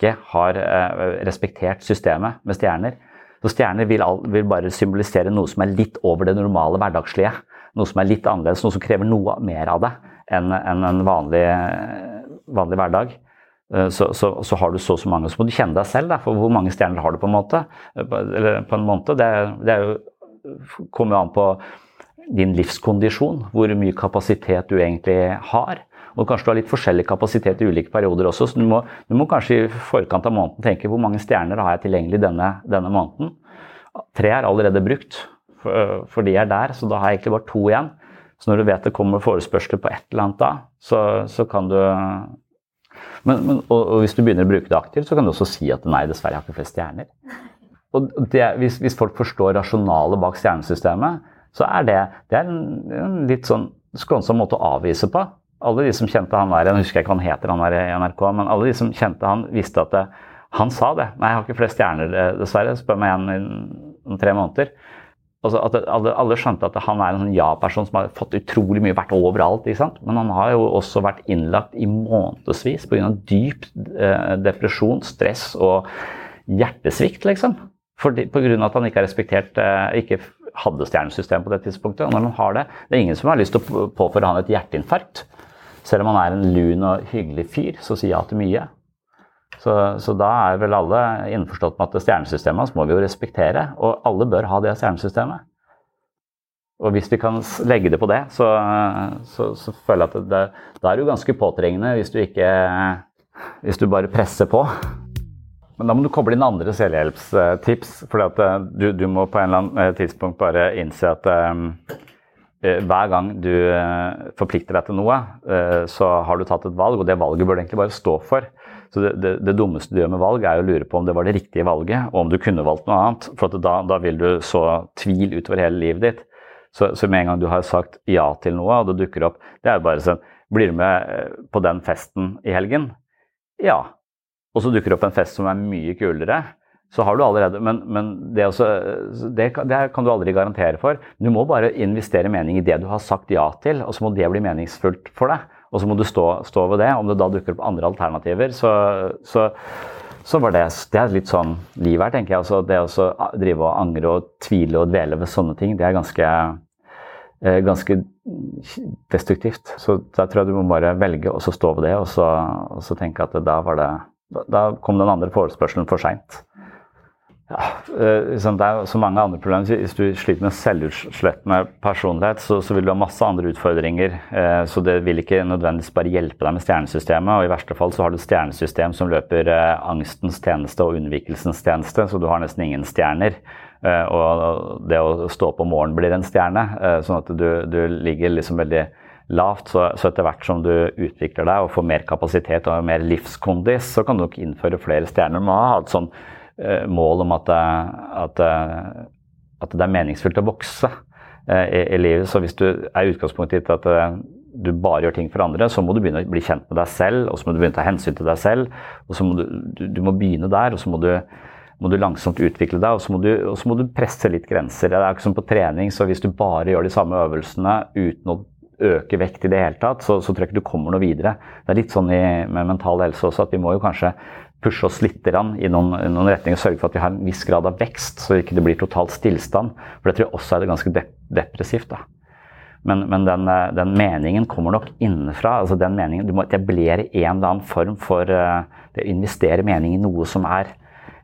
ikke har eh, respektert systemet med stjerner. Så stjerner vil, all, vil, bare symbolisere noe som er litt over det normale hverdagslige. Noe som er litt annerledes, noe som krever noe mer av det enn en, en vanlig, vanlig, hverdag. Eh, så, så, så, har du så og så mange, så må du kjenne deg selv. Da, for hvor mange stjerner har du på en måte? Eh, eller på en måned. Det, det jo, kommer jo an på din livskondisjon, hvor mye kapasitet du egentlig har. Og kanskje du har litt forskjellig kapasitet i ulike perioder også, så du må, du må kanskje i forkant av måneden tenke hvor mange stjerner har jeg tilgjengelig denne, denne måneden. Tre er allerede brukt, for, for, de er der, så da har jeg egentlig bare to igjen. Så når du vet det kommer forespørsler på et eller annet da, så, så kan du men, men, og, og, hvis du begynner å bruke det aktivt, så kan du også si at nei, dessverre, jeg har ikke flest stjerner. Og det, hvis, hvis, folk forstår rasjonalet bak stjernesystemet, så er det, det er en, en litt sånn skånsom måte å avvise på alle de som kjente han der, jeg husker ikke hva han heter, han der i NRK, men alle de som kjente han, visste at det, han sa det. Nei, jeg har ikke flest stjerner, eh, dessverre. Spør meg igjen om tre måneder. Altså at alle, alle, skjønte at han er en sånn ja-person som har fått utrolig mye, vært overalt. ikke sant? Men han har jo også vært innlagt i månedsvis pga. dyp eh, depresjon, stress og hjertesvikt, liksom. Pga. at han ikke har respektert, eh, ikke hadde stjernesystem på det tidspunktet. Og når man har det, det er ingen som har lyst til å påføre han et hjerteinfarkt. Selv om han er en lun og hyggelig fyr, så sier ja til mye. Så, så, da er vel alle innforstått med at stjernesystemet hans må vi jo respektere. Og alle bør ha det stjernesystemet. Og hvis vi kan legge det på det, så, så, så føler jeg at det, da er du ganske påtrengende hvis du ikke Hvis du bare presser på. Men da må du koble inn andre selvhjelpstips. For du, du, må på en eller annen eh, tidspunkt bare innse at um, hver gang du forplikter deg til noe, uh, så har du tatt et valg, og det valget bør du egentlig bare stå for. Så det, det, det, dummeste du gjør med valg, er å lure på om det var det riktige valget, og om du kunne valgt noe annet. For da, da, vil du så tvil utover hele livet ditt. Så, så, med en gang du har sagt ja til noe, og det dukker opp Det er jo bare sånn Blir du med på den festen i helgen? Ja og så dukker det opp en fest som er mye kulere, så har du allerede Men, men det, også, det, det, kan du aldri garantere for. Du må bare investere mening i det du har sagt ja til, og så må det bli meningsfullt for deg. Og så må du stå, stå ved det. Om det da dukker opp andre alternativer, så, så, så var det, det er litt sånn livet her, tenker jeg. Altså, det å drive og angre og tvile og dvele ved sånne ting, det er ganske eh, ganske destruktivt. Så da tror jeg du må bare velge å stå ved det, og så, og så tenke at da var det da kom den andre forespørselen for seint. Ja, eh, liksom, det er så mange andre problemer. Hvis du sliter med selvutslettende personlighet, så, så, vil du ha masse andre utfordringer. Eh, så det vil ikke nødvendigvis bare hjelpe deg med stjernesystemet. Og i verste fall så har du et stjernesystem som løper eh, angstens tjeneste og unnvikelsens tjeneste, så du har nesten ingen stjerner. Og det å stå opp om morgenen blir en stjerne, sånn at du, du ligger liksom veldig lavt. Så, så, etter hvert som du utvikler deg og får mer kapasitet og mer livskondis, så kan du nok innføre flere stjerner. Du må ha et sånn mål om at, at, at, det er meningsfullt å vokse uh, i, i, livet. Så hvis du er i utgangspunktet ditt at du bare gjør ting for andre, så må du begynne å bli kjent med deg selv, og så må du begynne å ta hensyn til deg selv. og så må Du, du, du må begynne der, og så må du må du langsomt utvikle deg, og så, må du, så må du presse litt grenser. Det er ikke som på trening, så hvis du bare gjør de samme øvelsene uten å øke vekt i det hele tatt, så, så tror jeg ikke du kommer noe videre. Det er litt sånn i, med mental helse også at vi må jo kanskje pushe oss litt i noen, noen retninger og sørge for at vi har en viss grad av vekst, så ikke det blir totalt stillstand. For det tror jeg også er det ganske dep depressivt. da. Men, men den, den, meningen kommer nok innenfra. altså den meningen, Du må etablere en eller annen form for uh, å investere mening i noe som er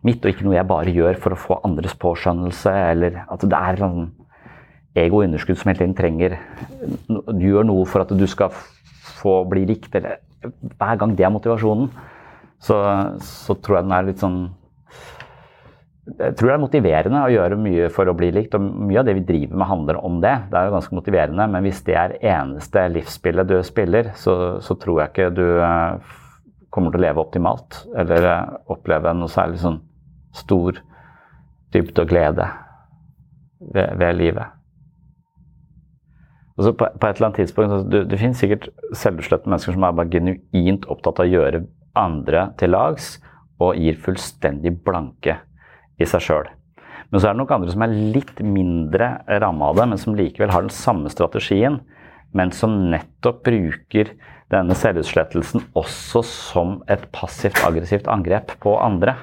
mitt, og ikke noe jeg bare gjør for å få andres påskjønnelse. eller at det er sånn ego og underskudd som hele tiden trenger Du Gjør noe for at du skal få bli likt, eller hver gang det er motivasjonen, så, så tror jeg den er litt sånn jeg tror det er motiverende å gjøre mye for å bli likt. og Mye av det vi driver med, handler om det. Det er jo ganske motiverende, Men hvis det er eneste livsspillet du spiller, så, så tror jeg ikke du eh, kommer til å leve optimalt. Eller eh, oppleve noe særlig sånn stor dybde og glede ved, ved livet. Altså på, på, et eller annet tidspunkt, altså det, det finnes sikkert selvutslettende mennesker som er bare genuint opptatt av å gjøre andre til lags, og gir fullstendig blanke i seg sjøl. Men så er det nok andre som er litt mindre ramma av det, men som likevel har den samme strategien, men som nettopp bruker denne selvutslettelsen også som et passivt aggressivt angrep på andre.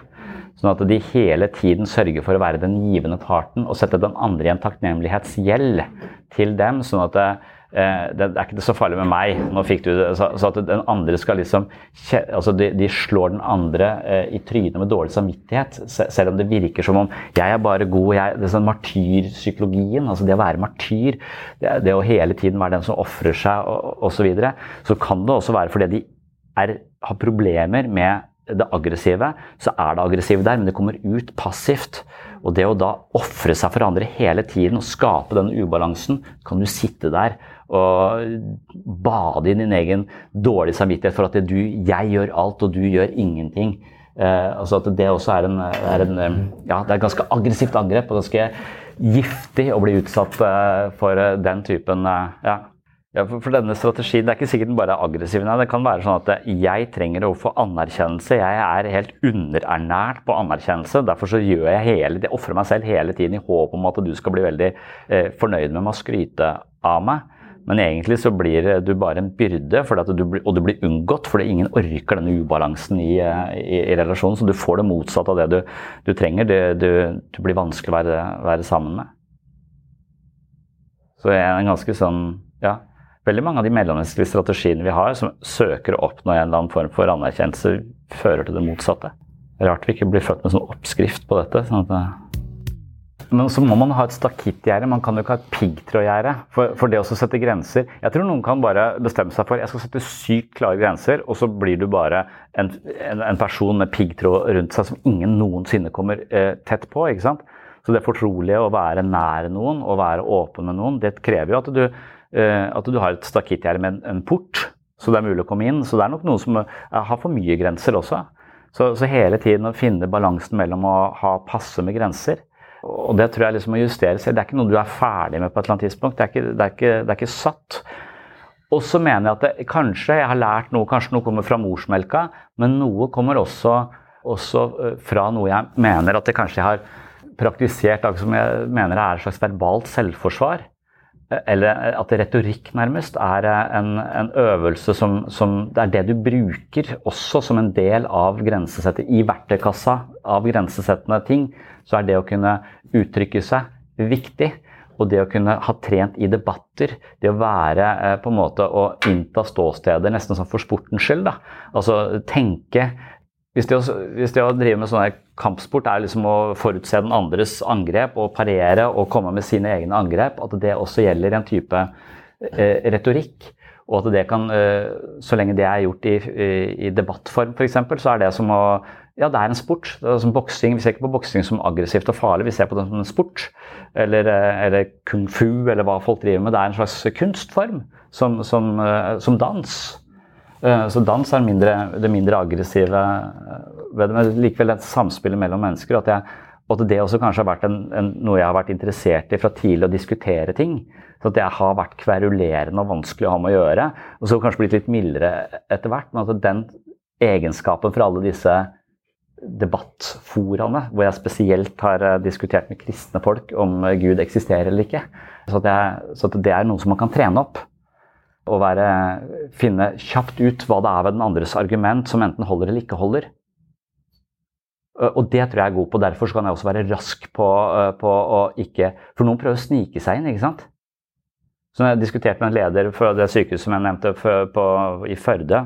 Sånn at de hele tiden sørger for å være den givende parten og sette den andre i en takknemlighetsgjeld til dem. sånn at det, eh, det, er ikke så farlig med meg. nå fikk du det, Så, så at den andre skal liksom altså de, de slår den andre eh, i trynet med dårlig samvittighet. Selv om det virker som om jeg er bare god. Jeg, det er sånn Martyrpsykologien, altså det å være martyr, det, det å hele tiden være den som ofrer seg osv. Så, videre, så kan det også være fordi de er, har problemer med det aggressive, så er det aggressive der, men det kommer ut passivt. Og det å da ofre seg for andre hele tiden og skape denne ubalansen, kan du sitte der og bade i din egen dårlige samvittighet for at du, jeg gjør alt, og du gjør ingenting. Eh, altså at det også er en, er en, eh, ja, det er et ganske aggressivt angrep og ganske giftig å bli utsatt eh, for den typen ja, ja, for, for, denne strategien, Det er ikke sikkert den bare er aggressiv. Nei. Det kan være sånn at jeg trenger å få anerkjennelse. Jeg er helt underernært på anerkjennelse. Derfor så gjør jeg hele, jeg ofrer meg selv hele tiden i håp om at du skal bli veldig eh, fornøyd med meg og skryte av meg. Men egentlig så blir du bare en byrde, du blir, og du blir unngått fordi ingen orker denne ubalansen i, i, i relasjonen. Så du får det motsatte av det du, du trenger. Det, du, du, blir vanskelig å være, være sammen med. Så jeg er en ganske sånn Ja. Veldig mange av de mellommenneskelige strategiene vi har, som søker å oppnå en eller annen form for anerkjennelse, fører til det motsatte. Rart vi ikke blir født med sånn oppskrift på dette. sånn at men så må man ha et stakittgjerde. Man kan jo ikke ha et piggtrådgjerde for, for det å sette grenser. Jeg tror noen kan bare bestemme seg for jeg skal sette sykt klare grenser, og så blir du bare en, en, en person med piggtråd rundt seg som ingen noensinne kommer eh, tett på. ikke sant? Så det fortrolige å være nær noen og være åpen med noen, det krever jo at du, at du har et stakittgjerde med en, en port, så det er mulig å komme inn. Så det er nok noen som har for mye grenser også. Så, så hele tiden å finne balansen mellom å ha passe med grenser og det tror jeg liksom må justeres. Det er ikke noe du er ferdig med på et eller annet tidspunkt. Det er ikke, det er ikke, det er ikke satt. Og så mener jeg at det, kanskje jeg har lært noe, kanskje noe kommer fra morsmelka, men noe kommer også, også øh, fra noe jeg mener at det kanskje jeg har praktisert, som jeg mener er et slags verbalt selvforsvar. Eller at retorikk nærmest er en, en øvelse som, som, Det er det du bruker også som en del av grensesettet. I verktøykassa av grensesettende ting så er det å kunne uttrykke seg viktig. Og det å kunne ha trent i debatter, det å være eh, på en måte å innta ståsteder nesten sånn for sportens skyld. da. Altså tenke hvis det, å, hvis det å drive med sånn kampsport er liksom å forutse den andres angrep og parere og komme med sine egne angrep, at det også gjelder en type eh, retorikk. Og at det kan, eh, så lenge det er gjort i, i, i debattform f.eks., så er det som å Ja, det er en sport. Det er som boksing. Vi ser ikke på boksing som aggressivt og farlig, vi ser på det som en sport. Eller, eh, eller kung fu, eller hva folk driver med. Det er en slags kunstform, som, som, eh, som dans. Eh, så dans er mindre, det mindre aggressive eh, ved det, men likevel et samspillet mellom mennesker. At, jeg, at det også kanskje har vært en, en, noe jeg har vært interessert i fra tidlig, å diskutere ting. Så at jeg har vært kverulerende og vanskelig å ha med å gjøre. Og så kanskje blitt litt mildere etter hvert. Men at den egenskapen for alle disse debattforaene, hvor jeg spesielt har eh, diskutert med kristne folk om Gud eksisterer eller ikke. Så, jeg, så det er noe som man kan trene opp. Å være, finne kjapt ut hva det er ved den andres argument som enten holder eller ikke holder. Og det tror jeg er god på. Derfor kan jeg også være rask på, på å ikke For noen prøver å snike seg inn, ikke sant? Så når jeg diskuterte med en leder for det sykehuset som jeg nevnte for, på, i Førde,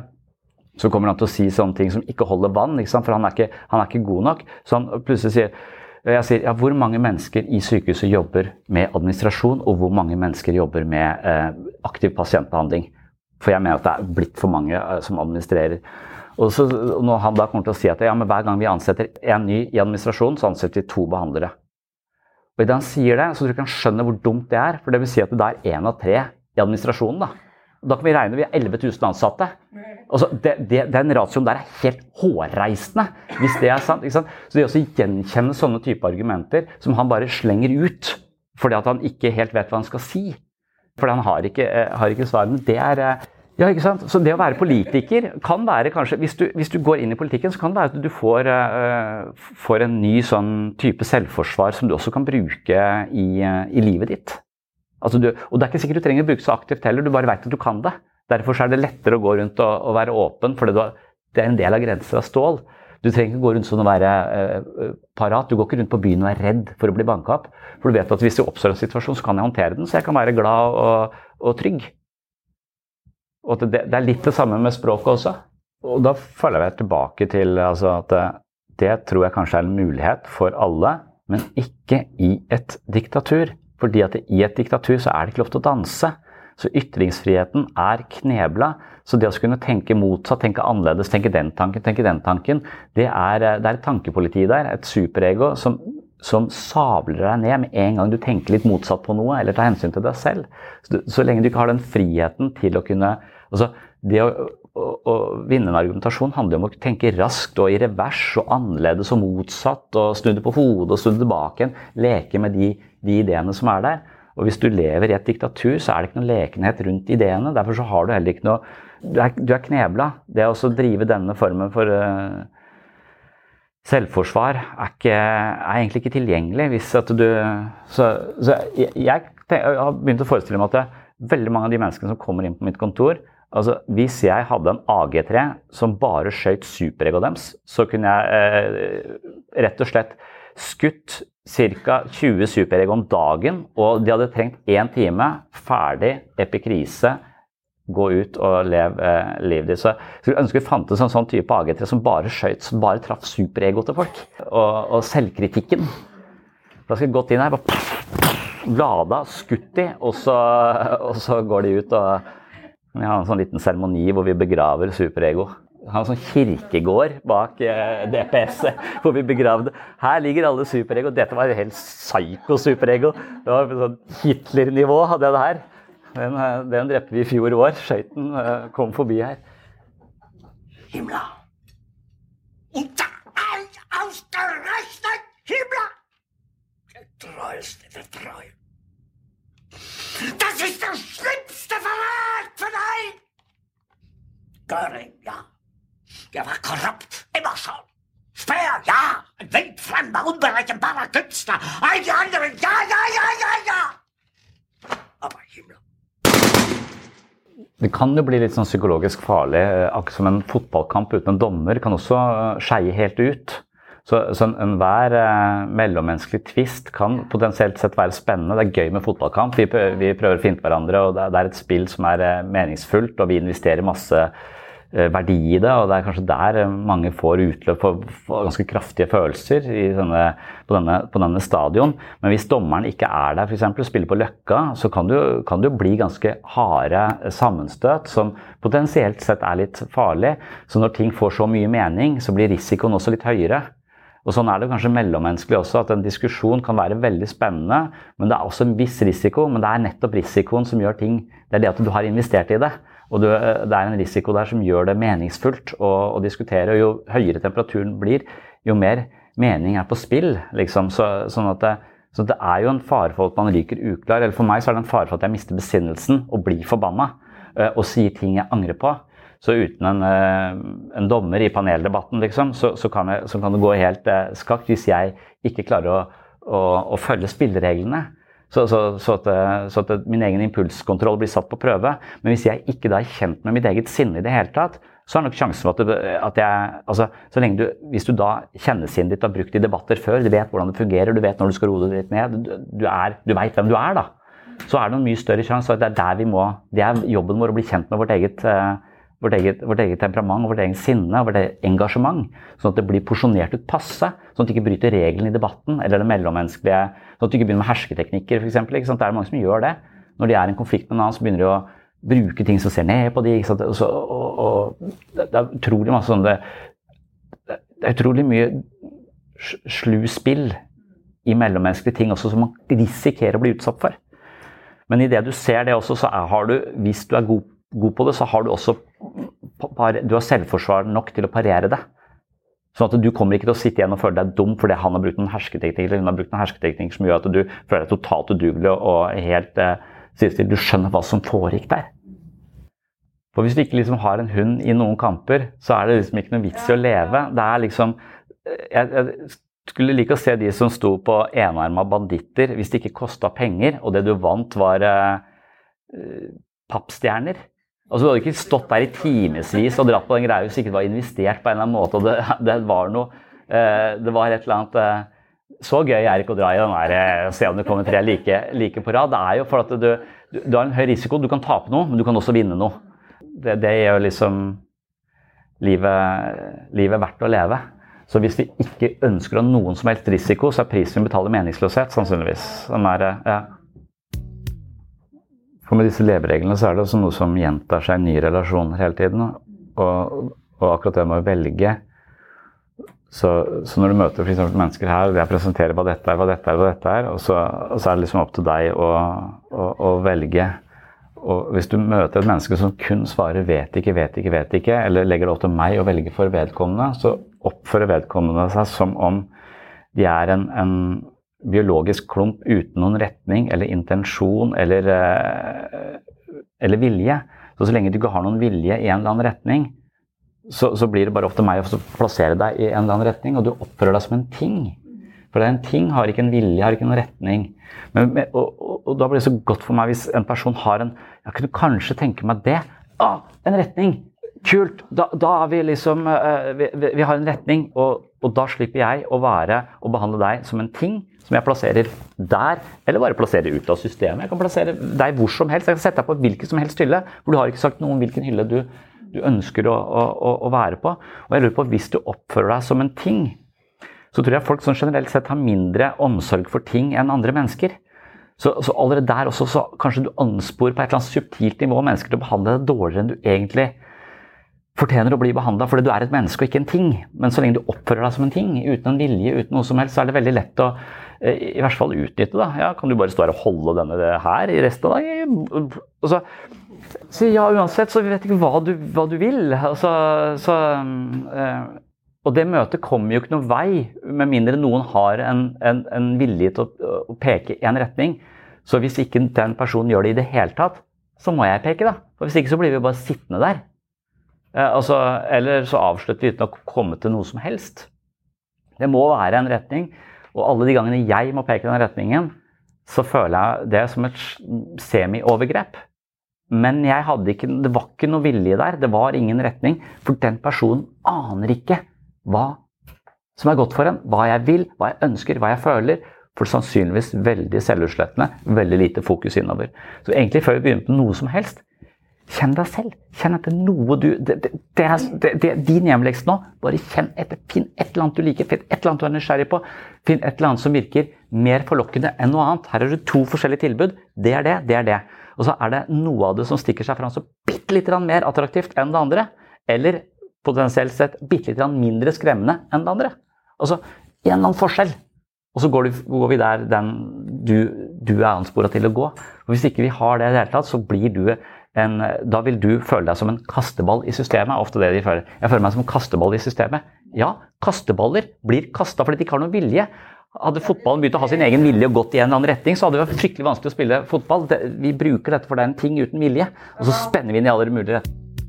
så kommer han til å si sånne ting som ikke holder vann, ikke for han er ikke, han er ikke god nok. Så han plutselig sier jeg sier ja, hvor mange mennesker i sykehuset jobber med administrasjon, og hvor mange mennesker jobber med eh, aktiv pasientbehandling? For jeg mener at det er blitt for mange eh, som administrerer. Og, så, når han da kommer til å si at ja, hver gang vi ansetter en ny i administrasjonen, så ansetter vi to behandlere. Og Idet han sier det, så tror jeg ikke han skjønner hvor dumt det er. For det vil si at det er én av tre i administrasjonen. da. Da kan vi regne vi har 11 000 ansatte. Altså, det, det, den ratioen der er helt hårreisende, hvis det er sant. Så det å gjenkjenne sånne type argumenter som han bare slenger ut fordi at han ikke helt vet hva han skal si, fordi han har ikke, eh, har ikke svarene, det er eh, ja, ikke sant? Så det å være politiker kan være kanskje hvis du, hvis du går inn i politikken, så kan det være at du får, uh, får en ny sånn type selvforsvar som du også kan bruke i, uh, i livet ditt. Altså du, og det er ikke sikkert du trenger å bruke så aktivt heller, du bare veit at du kan det. Derfor er det lettere å gå rundt og, og være åpen, for det er en del av grenser av stål. Du trenger ikke gå rundt sånn og være eh, parat. Du går ikke rundt på byen og er redd for å bli banka opp. For du vet at hvis det oppstår en situasjon, så kan jeg håndtere den, så jeg kan være glad og, og trygg. Og det, det, er litt det samme med språket også. Og da følger jeg tilbake til altså, at det, det tror jeg kanskje er en mulighet for alle, men ikke i et diktatur. Fordi at i et diktatur så er det ikke lov til å danse. Så ytringsfriheten er knebla. Så det å kunne tenke motsatt, tenke annerledes, tenke den tanken, tenke den tanken, det er, det er et tankepoliti der, et superego, som, som sabler deg ned med en gang du tenker litt motsatt på noe, eller tar hensyn til deg selv. Så, så lenge du ikke har den friheten til å kunne altså, Det å, å, å vinne en argumentasjon handler om å tenke raskt og i revers og annerledes og motsatt, og snu det på hodet og snu det tilbake igjen. Leke med de de ideene som er der. Og hvis du lever i et diktatur, så er det ikke noe lekenhet rundt ideene. Derfor så har du heller ikke noe Du er, du er knebla. Det å drive denne formen for uh, selvforsvar er, ikke, er, egentlig ikke tilgjengelig hvis at du Så, så jeg, jeg, har begynt å forestille meg at det, veldig mange av de menneskene som kommer inn på mitt kontor altså Hvis jeg hadde en AG3 som bare skøyt superegoet deres, så kunne jeg eh, rett og slett skutt ca. 20 superegg om dagen, og de hadde trengt én time. Ferdig, epikrise. Gå ut og lev eh, livet ditt. Så jeg skulle ønske vi fantes en sånn type AG3 som bare skøyt, som bare traff superego til folk. Og, og selvkritikken. Da skulle jeg gått inn her, bare blada, skutt de, og så, og så går de ut og Vi har en sånn liten seremoni hvor vi begraver superego. Har en sånn kirkegård bak eh, DPS *laughs* hvor vi begravde Her ligger alle superego. Dette var helt psyko-superego. Det var sånn Hitler-nivå hadde jeg det her. Den, eh, den drepte vi i fjor år. Skøyten eh, kom forbi her. Himla! Treuen. Das ist der schlimmste Verrat von deg! Göring, ja. Der var korrupt, immer schon. Speer, ja. Ein wildfremder, unberechenbarer Künstler. All die anderen, ja, ja, ja, ja, ja. Aber himmelen. Det kan jo bli litt sånn psykologisk farlig. eh, Akkurat som en fotballkamp uten en dommer kan også eh, skeie helt ut. Så, så enhver eh, mellommenneskelig tvist kan potensielt sett være spennende. Det er gøy med fotballkamp. Vi prøver, vi prøver å finne hverandre, og det er, et spill som er eh, meningsfullt, og vi investerer masse verdi i det. Og det er kanskje der eh, mange får utløp for, for ganske kraftige følelser denne, på, denne, på denne stadion. Men hvis dommeren ikke er der, f.eks. spiller på Løkka, så kan det jo- bli ganske harde eh, sammenstøt som potensielt sett er litt farlig. Så når ting får så mye mening, så blir risikoen også litt høyere. Og Sånn er det kanskje mellommenneskelig også, at en diskusjon kan være veldig spennende, men det er også en viss risiko. Men det er nettopp risikoen som gjør ting Det er det at du har investert i det. Og eh, det er en risiko der som gjør det meningsfullt å, å diskutere. Og jo høyere temperaturen blir, jo mer mening er på spill. Liksom. Så, sånn at det, så det er jo en fare for at man ryker uklar. Eller for meg så er det en fare for at jeg mister besinnelsen og blir forbanna. eh, Og sier ting jeg angrer på. Så uten en, eh, en dommer i paneldebatten, liksom, så, så, kan jeg, så kan det gå helt skakt hvis jeg ikke klarer å, å, å følge spillereglene. Så, så, så, at, eh, så at min egen impulskontroll blir satt på prøve. Men hvis jeg ikke da er kjent med mitt eget sinne i det hele tatt, så er nok sjansen for at, at jeg altså, så lenge du, Hvis du da kjenner sinnet ditt har brukt det i debatter før, du vet hvordan det fungerer, du vet når du skal roe det litt ned, du, du, du veit hvem du er, da. Så er det en mye større sjanse. Det er der vi må, det er jobben vår å bli kjent med vårt eget eh, vårt eget, vårt eget temperament, vårt eget sinne, vårt eget engasjement. Sånn at det blir porsjonert ut passe. Sånn at det ikke bryter reglene i debatten eller det mellommenneskelige. Sånn at du ikke begynner med hersketeknikker, f.eks. Det er mange som gjør det. Når de er i en konflikt med en annen, så begynner de å bruke ting som ser ned på de? Og, så, og, og det er utrolig masse sånn det, det er utrolig mye sl- slu spill i mellommenneskelige ting også som man risikerer å bli utsatt for. Men idet du ser det også, så er, har du, hvis du er god, god på det, så har du også du har selvforsvar nok til å parere det. Sånn at du kommer ikke til å sitte igjen og føle deg dum fordi han har brukt noen hersketeknikk eller hun har brukt noen hersketeknikk som gjør at du føler deg totalt udugelig og helt eh, sidestilt. Du skjønner hva som foregikk der. For Hvis du ikke liksom har en hund i noen kamper, så er det liksom ikke noe vits i å leve. Det er liksom Jeg, jeg skulle like å se de som sto på enarma banditter hvis det ikke kosta penger, og det du vant, var eh, eh, pappstjerner. Altså, du hadde ikke stått der i timevis og dratt på den greia hvis ikke var investert på en eller annen måte. og Det, *laughs* det var noe eh, Det var et eller annet eh, Så gøy er det ikke å dra i den der eh, se om det kommer tre like, like på rad. Det er jo for at du, du, du har en høy risiko. Du kan tape noe, men du kan også vinne noe. Det, det gjør liksom livet, livet verdt å leve. Så hvis vi ikke ønsker å ha noen som helst risiko, så er prisen vi betaler meningsløshet, sannsynligvis. Den er, ja. For med disse levereglene så er det også noe som gjentar seg i nye relasjoner hele tiden. Og, og akkurat det med å velge så, så når du møter for eksempel mennesker her, og jeg presenterer hva dette er, hva dette er, hva dette er, og så, og så er det liksom opp til deg å, å, å velge. Og hvis du møter et menneske som kun svarer 'vet ikke, vet ikke, vet ikke', eller legger det opp til meg å velge for vedkommende, så oppfører vedkommende seg som om de er en, en biologisk klump uten noen retning eller intensjon eller, eh, eller vilje. Så så lenge du ikke har noen vilje i en eller annen retning, så, så blir det bare til meg å plassere deg i en eller annen retning, og du oppfører deg som en ting. For en ting har ikke en vilje, har ikke noen retning. Men, men, og, og, og da blir det så godt for meg hvis en person har en Jeg kunne kanskje tenke meg det. Ah, en retning! Kult! Da, da er vi liksom eh, vi, vi, vi har en retning. Og og da slipper jeg å være og behandle deg som en ting som jeg plasserer der, eller bare plasserer ut av systemet. Jeg kan plassere deg hvor som helst. Jeg kan sette deg på hvilken som helst hylle, for du har ikke sagt noe om hvilken hylle du, du ønsker å, å, å, være på. Og jeg lurer på, hvis du oppfører deg som en ting, så tror jeg folk sånn generelt sett har mindre omsorg for ting enn andre mennesker. Så, så allerede der også, så kanskje du ansporer på et eller annet subtilt nivå mennesker til å behandle deg dårligere enn du egentlig fortjener å bli behandla fordi du er et menneske og ikke en ting. Men så lenge du oppfører deg som en ting, uten en vilje, uten noe som helst, så er det veldig lett å eh, i hvert fall utnytte. da. Ja, Kan du bare stå her og holde denne her i resten av dagen? Og så si ja, uansett, så vet ikke hva du, hva du vil. Altså, så, øh, og det møtet kommer jo ikke noen vei, med mindre noen har en, en, en vilje til å, å peke i en retning. Så hvis ikke den personen gjør det i det hele tatt, så må jeg peke, da. For Hvis ikke så blir vi bare sittende der. Eh, altså, eller så avslutter vi uten å komme til noe som helst. Det må være en retning. Og alle de gangene jeg må peke i den retningen, så føler jeg det som et semi-overgrep. Men ikke, det var ikke noe vilje der. Det var ingen retning. For den personen aner ikke hva som er godt for en, hva jeg vil, hva jeg ønsker, hva jeg føler. For sannsynligvis veldig selvutslettende, veldig lite fokus innover. Så egentlig før vi begynner på noe som helst, kjenn deg selv. Kjenn etter noe du Det, det, det det, er din hjemleks nå. Bare kjenn etter. Finn et eller annet du liker, finn et eller annet du er nysgjerrig på. Finn et eller annet som virker mer forlokkende enn noe annet. Her har du to forskjellige tilbud. Det er det, det er det. Og så er det noe av det som stikker seg fram så bitte litt mer attraktivt enn det andre. Eller potensielt sett bitte litt mindre skremmende enn det andre. Altså en eller annen forskjell. Og så går, går vi der den du, du er anspora til å gå. Og Hvis ikke vi har det i det hele tatt, så blir du en, da vil du føle deg som en kasteball i systemet. er ofte det de føler. Jeg føler meg som en kasteball i systemet. Ja, kasteballer blir kasta fordi de ikke har noen vilje. Hadde fotballen begynt å ha sin egen vilje og gått i en eller annen retning, så hadde det vært fryktelig vanskelig å spille fotball. Vi bruker dette for det er en ting uten vilje, og så spenner vi inn i alle mulige retninger.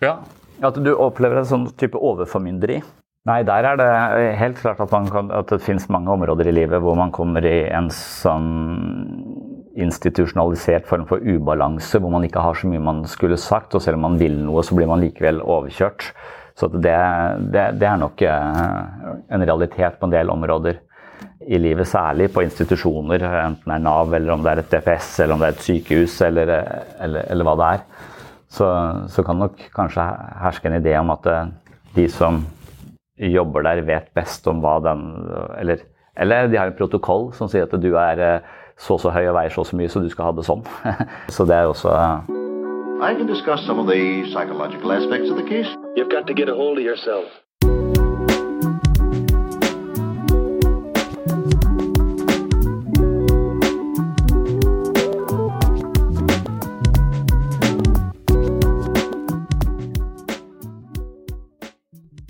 Ja, at du opplever en sånn type overformynderi? Nei, der er det helt klart at, kan, at, det finnes mange områder i livet hvor man kommer i en sånn institusjonalisert form for ubalanse, hvor man ikke har så mye man skulle sagt, og selv om man vil noe, så blir man likevel overkjørt. Så det, det, det er nok eh, en realitet på en del områder i livet, særlig på institusjoner, enten det er Nav, eller om det er et DPS, eller om det er et sykehus, eller, eller, eller hva det er så, så kan nok kanskje herske en idé om at eh, de som jobber der, vet best om hva den Eller, eller de har en protokoll som sier at du er eh, så så høy og veier så så mye, så du skal ha det sånn. *laughs* så det er også eh, I can discuss some of the psychological aspects of the case. You've got to get a hold of yourself.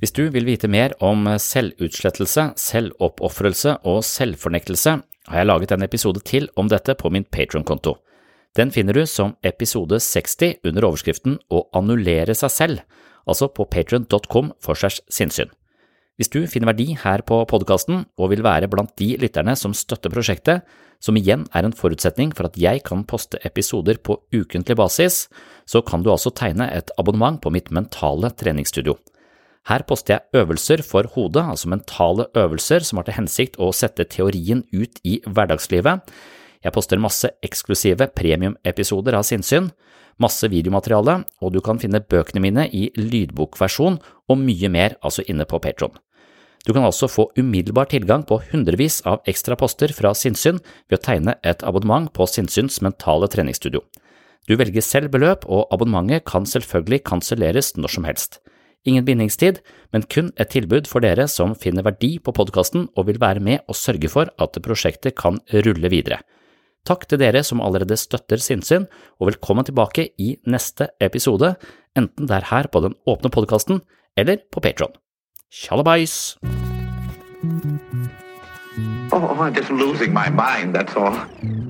Hvis du vil vite mer om selvutslettelse, selvoppofrelse og selvfornektelse, har jeg laget en episode til om dette på min Patron-konto. Den finner du som episode 60 under overskriften Å annullere seg selv, altså på patron.com for segs sinnssyn. Hvis du finner verdi her på podkasten og vil være blant de lytterne som støtter prosjektet, som igjen er en forutsetning for at jeg kan poste episoder på ukentlig basis, så kan du altså tegne et abonnement på mitt mentale treningsstudio. Her poster jeg øvelser for hodet, altså mentale øvelser som har til hensikt å sette teorien ut i hverdagslivet. Jeg poster masse eksklusive premiumepisoder av Sinnsyn, masse videomateriale, og du kan finne bøkene mine i lydbokversjon og mye mer altså inne på Patron. Du kan altså få umiddelbar tilgang på hundrevis av ekstra poster fra Sinnsyn ved å tegne et abonnement på Sinnsyns mentale treningsstudio. Du velger selv beløp, og abonnementet kan selvfølgelig kanselleres når som helst. Ingen bindingstid, men kun et tilbud for dere som finner verdi på podkasten og vil være med og sørge for at prosjektet kan rulle videre. Takk til dere som allerede støtter sinnssyn, og velkommen tilbake i neste episode, enten det er her på den åpne podkasten eller på Patron. Tjallabais! Oh, I'm just losing my mind, that's all.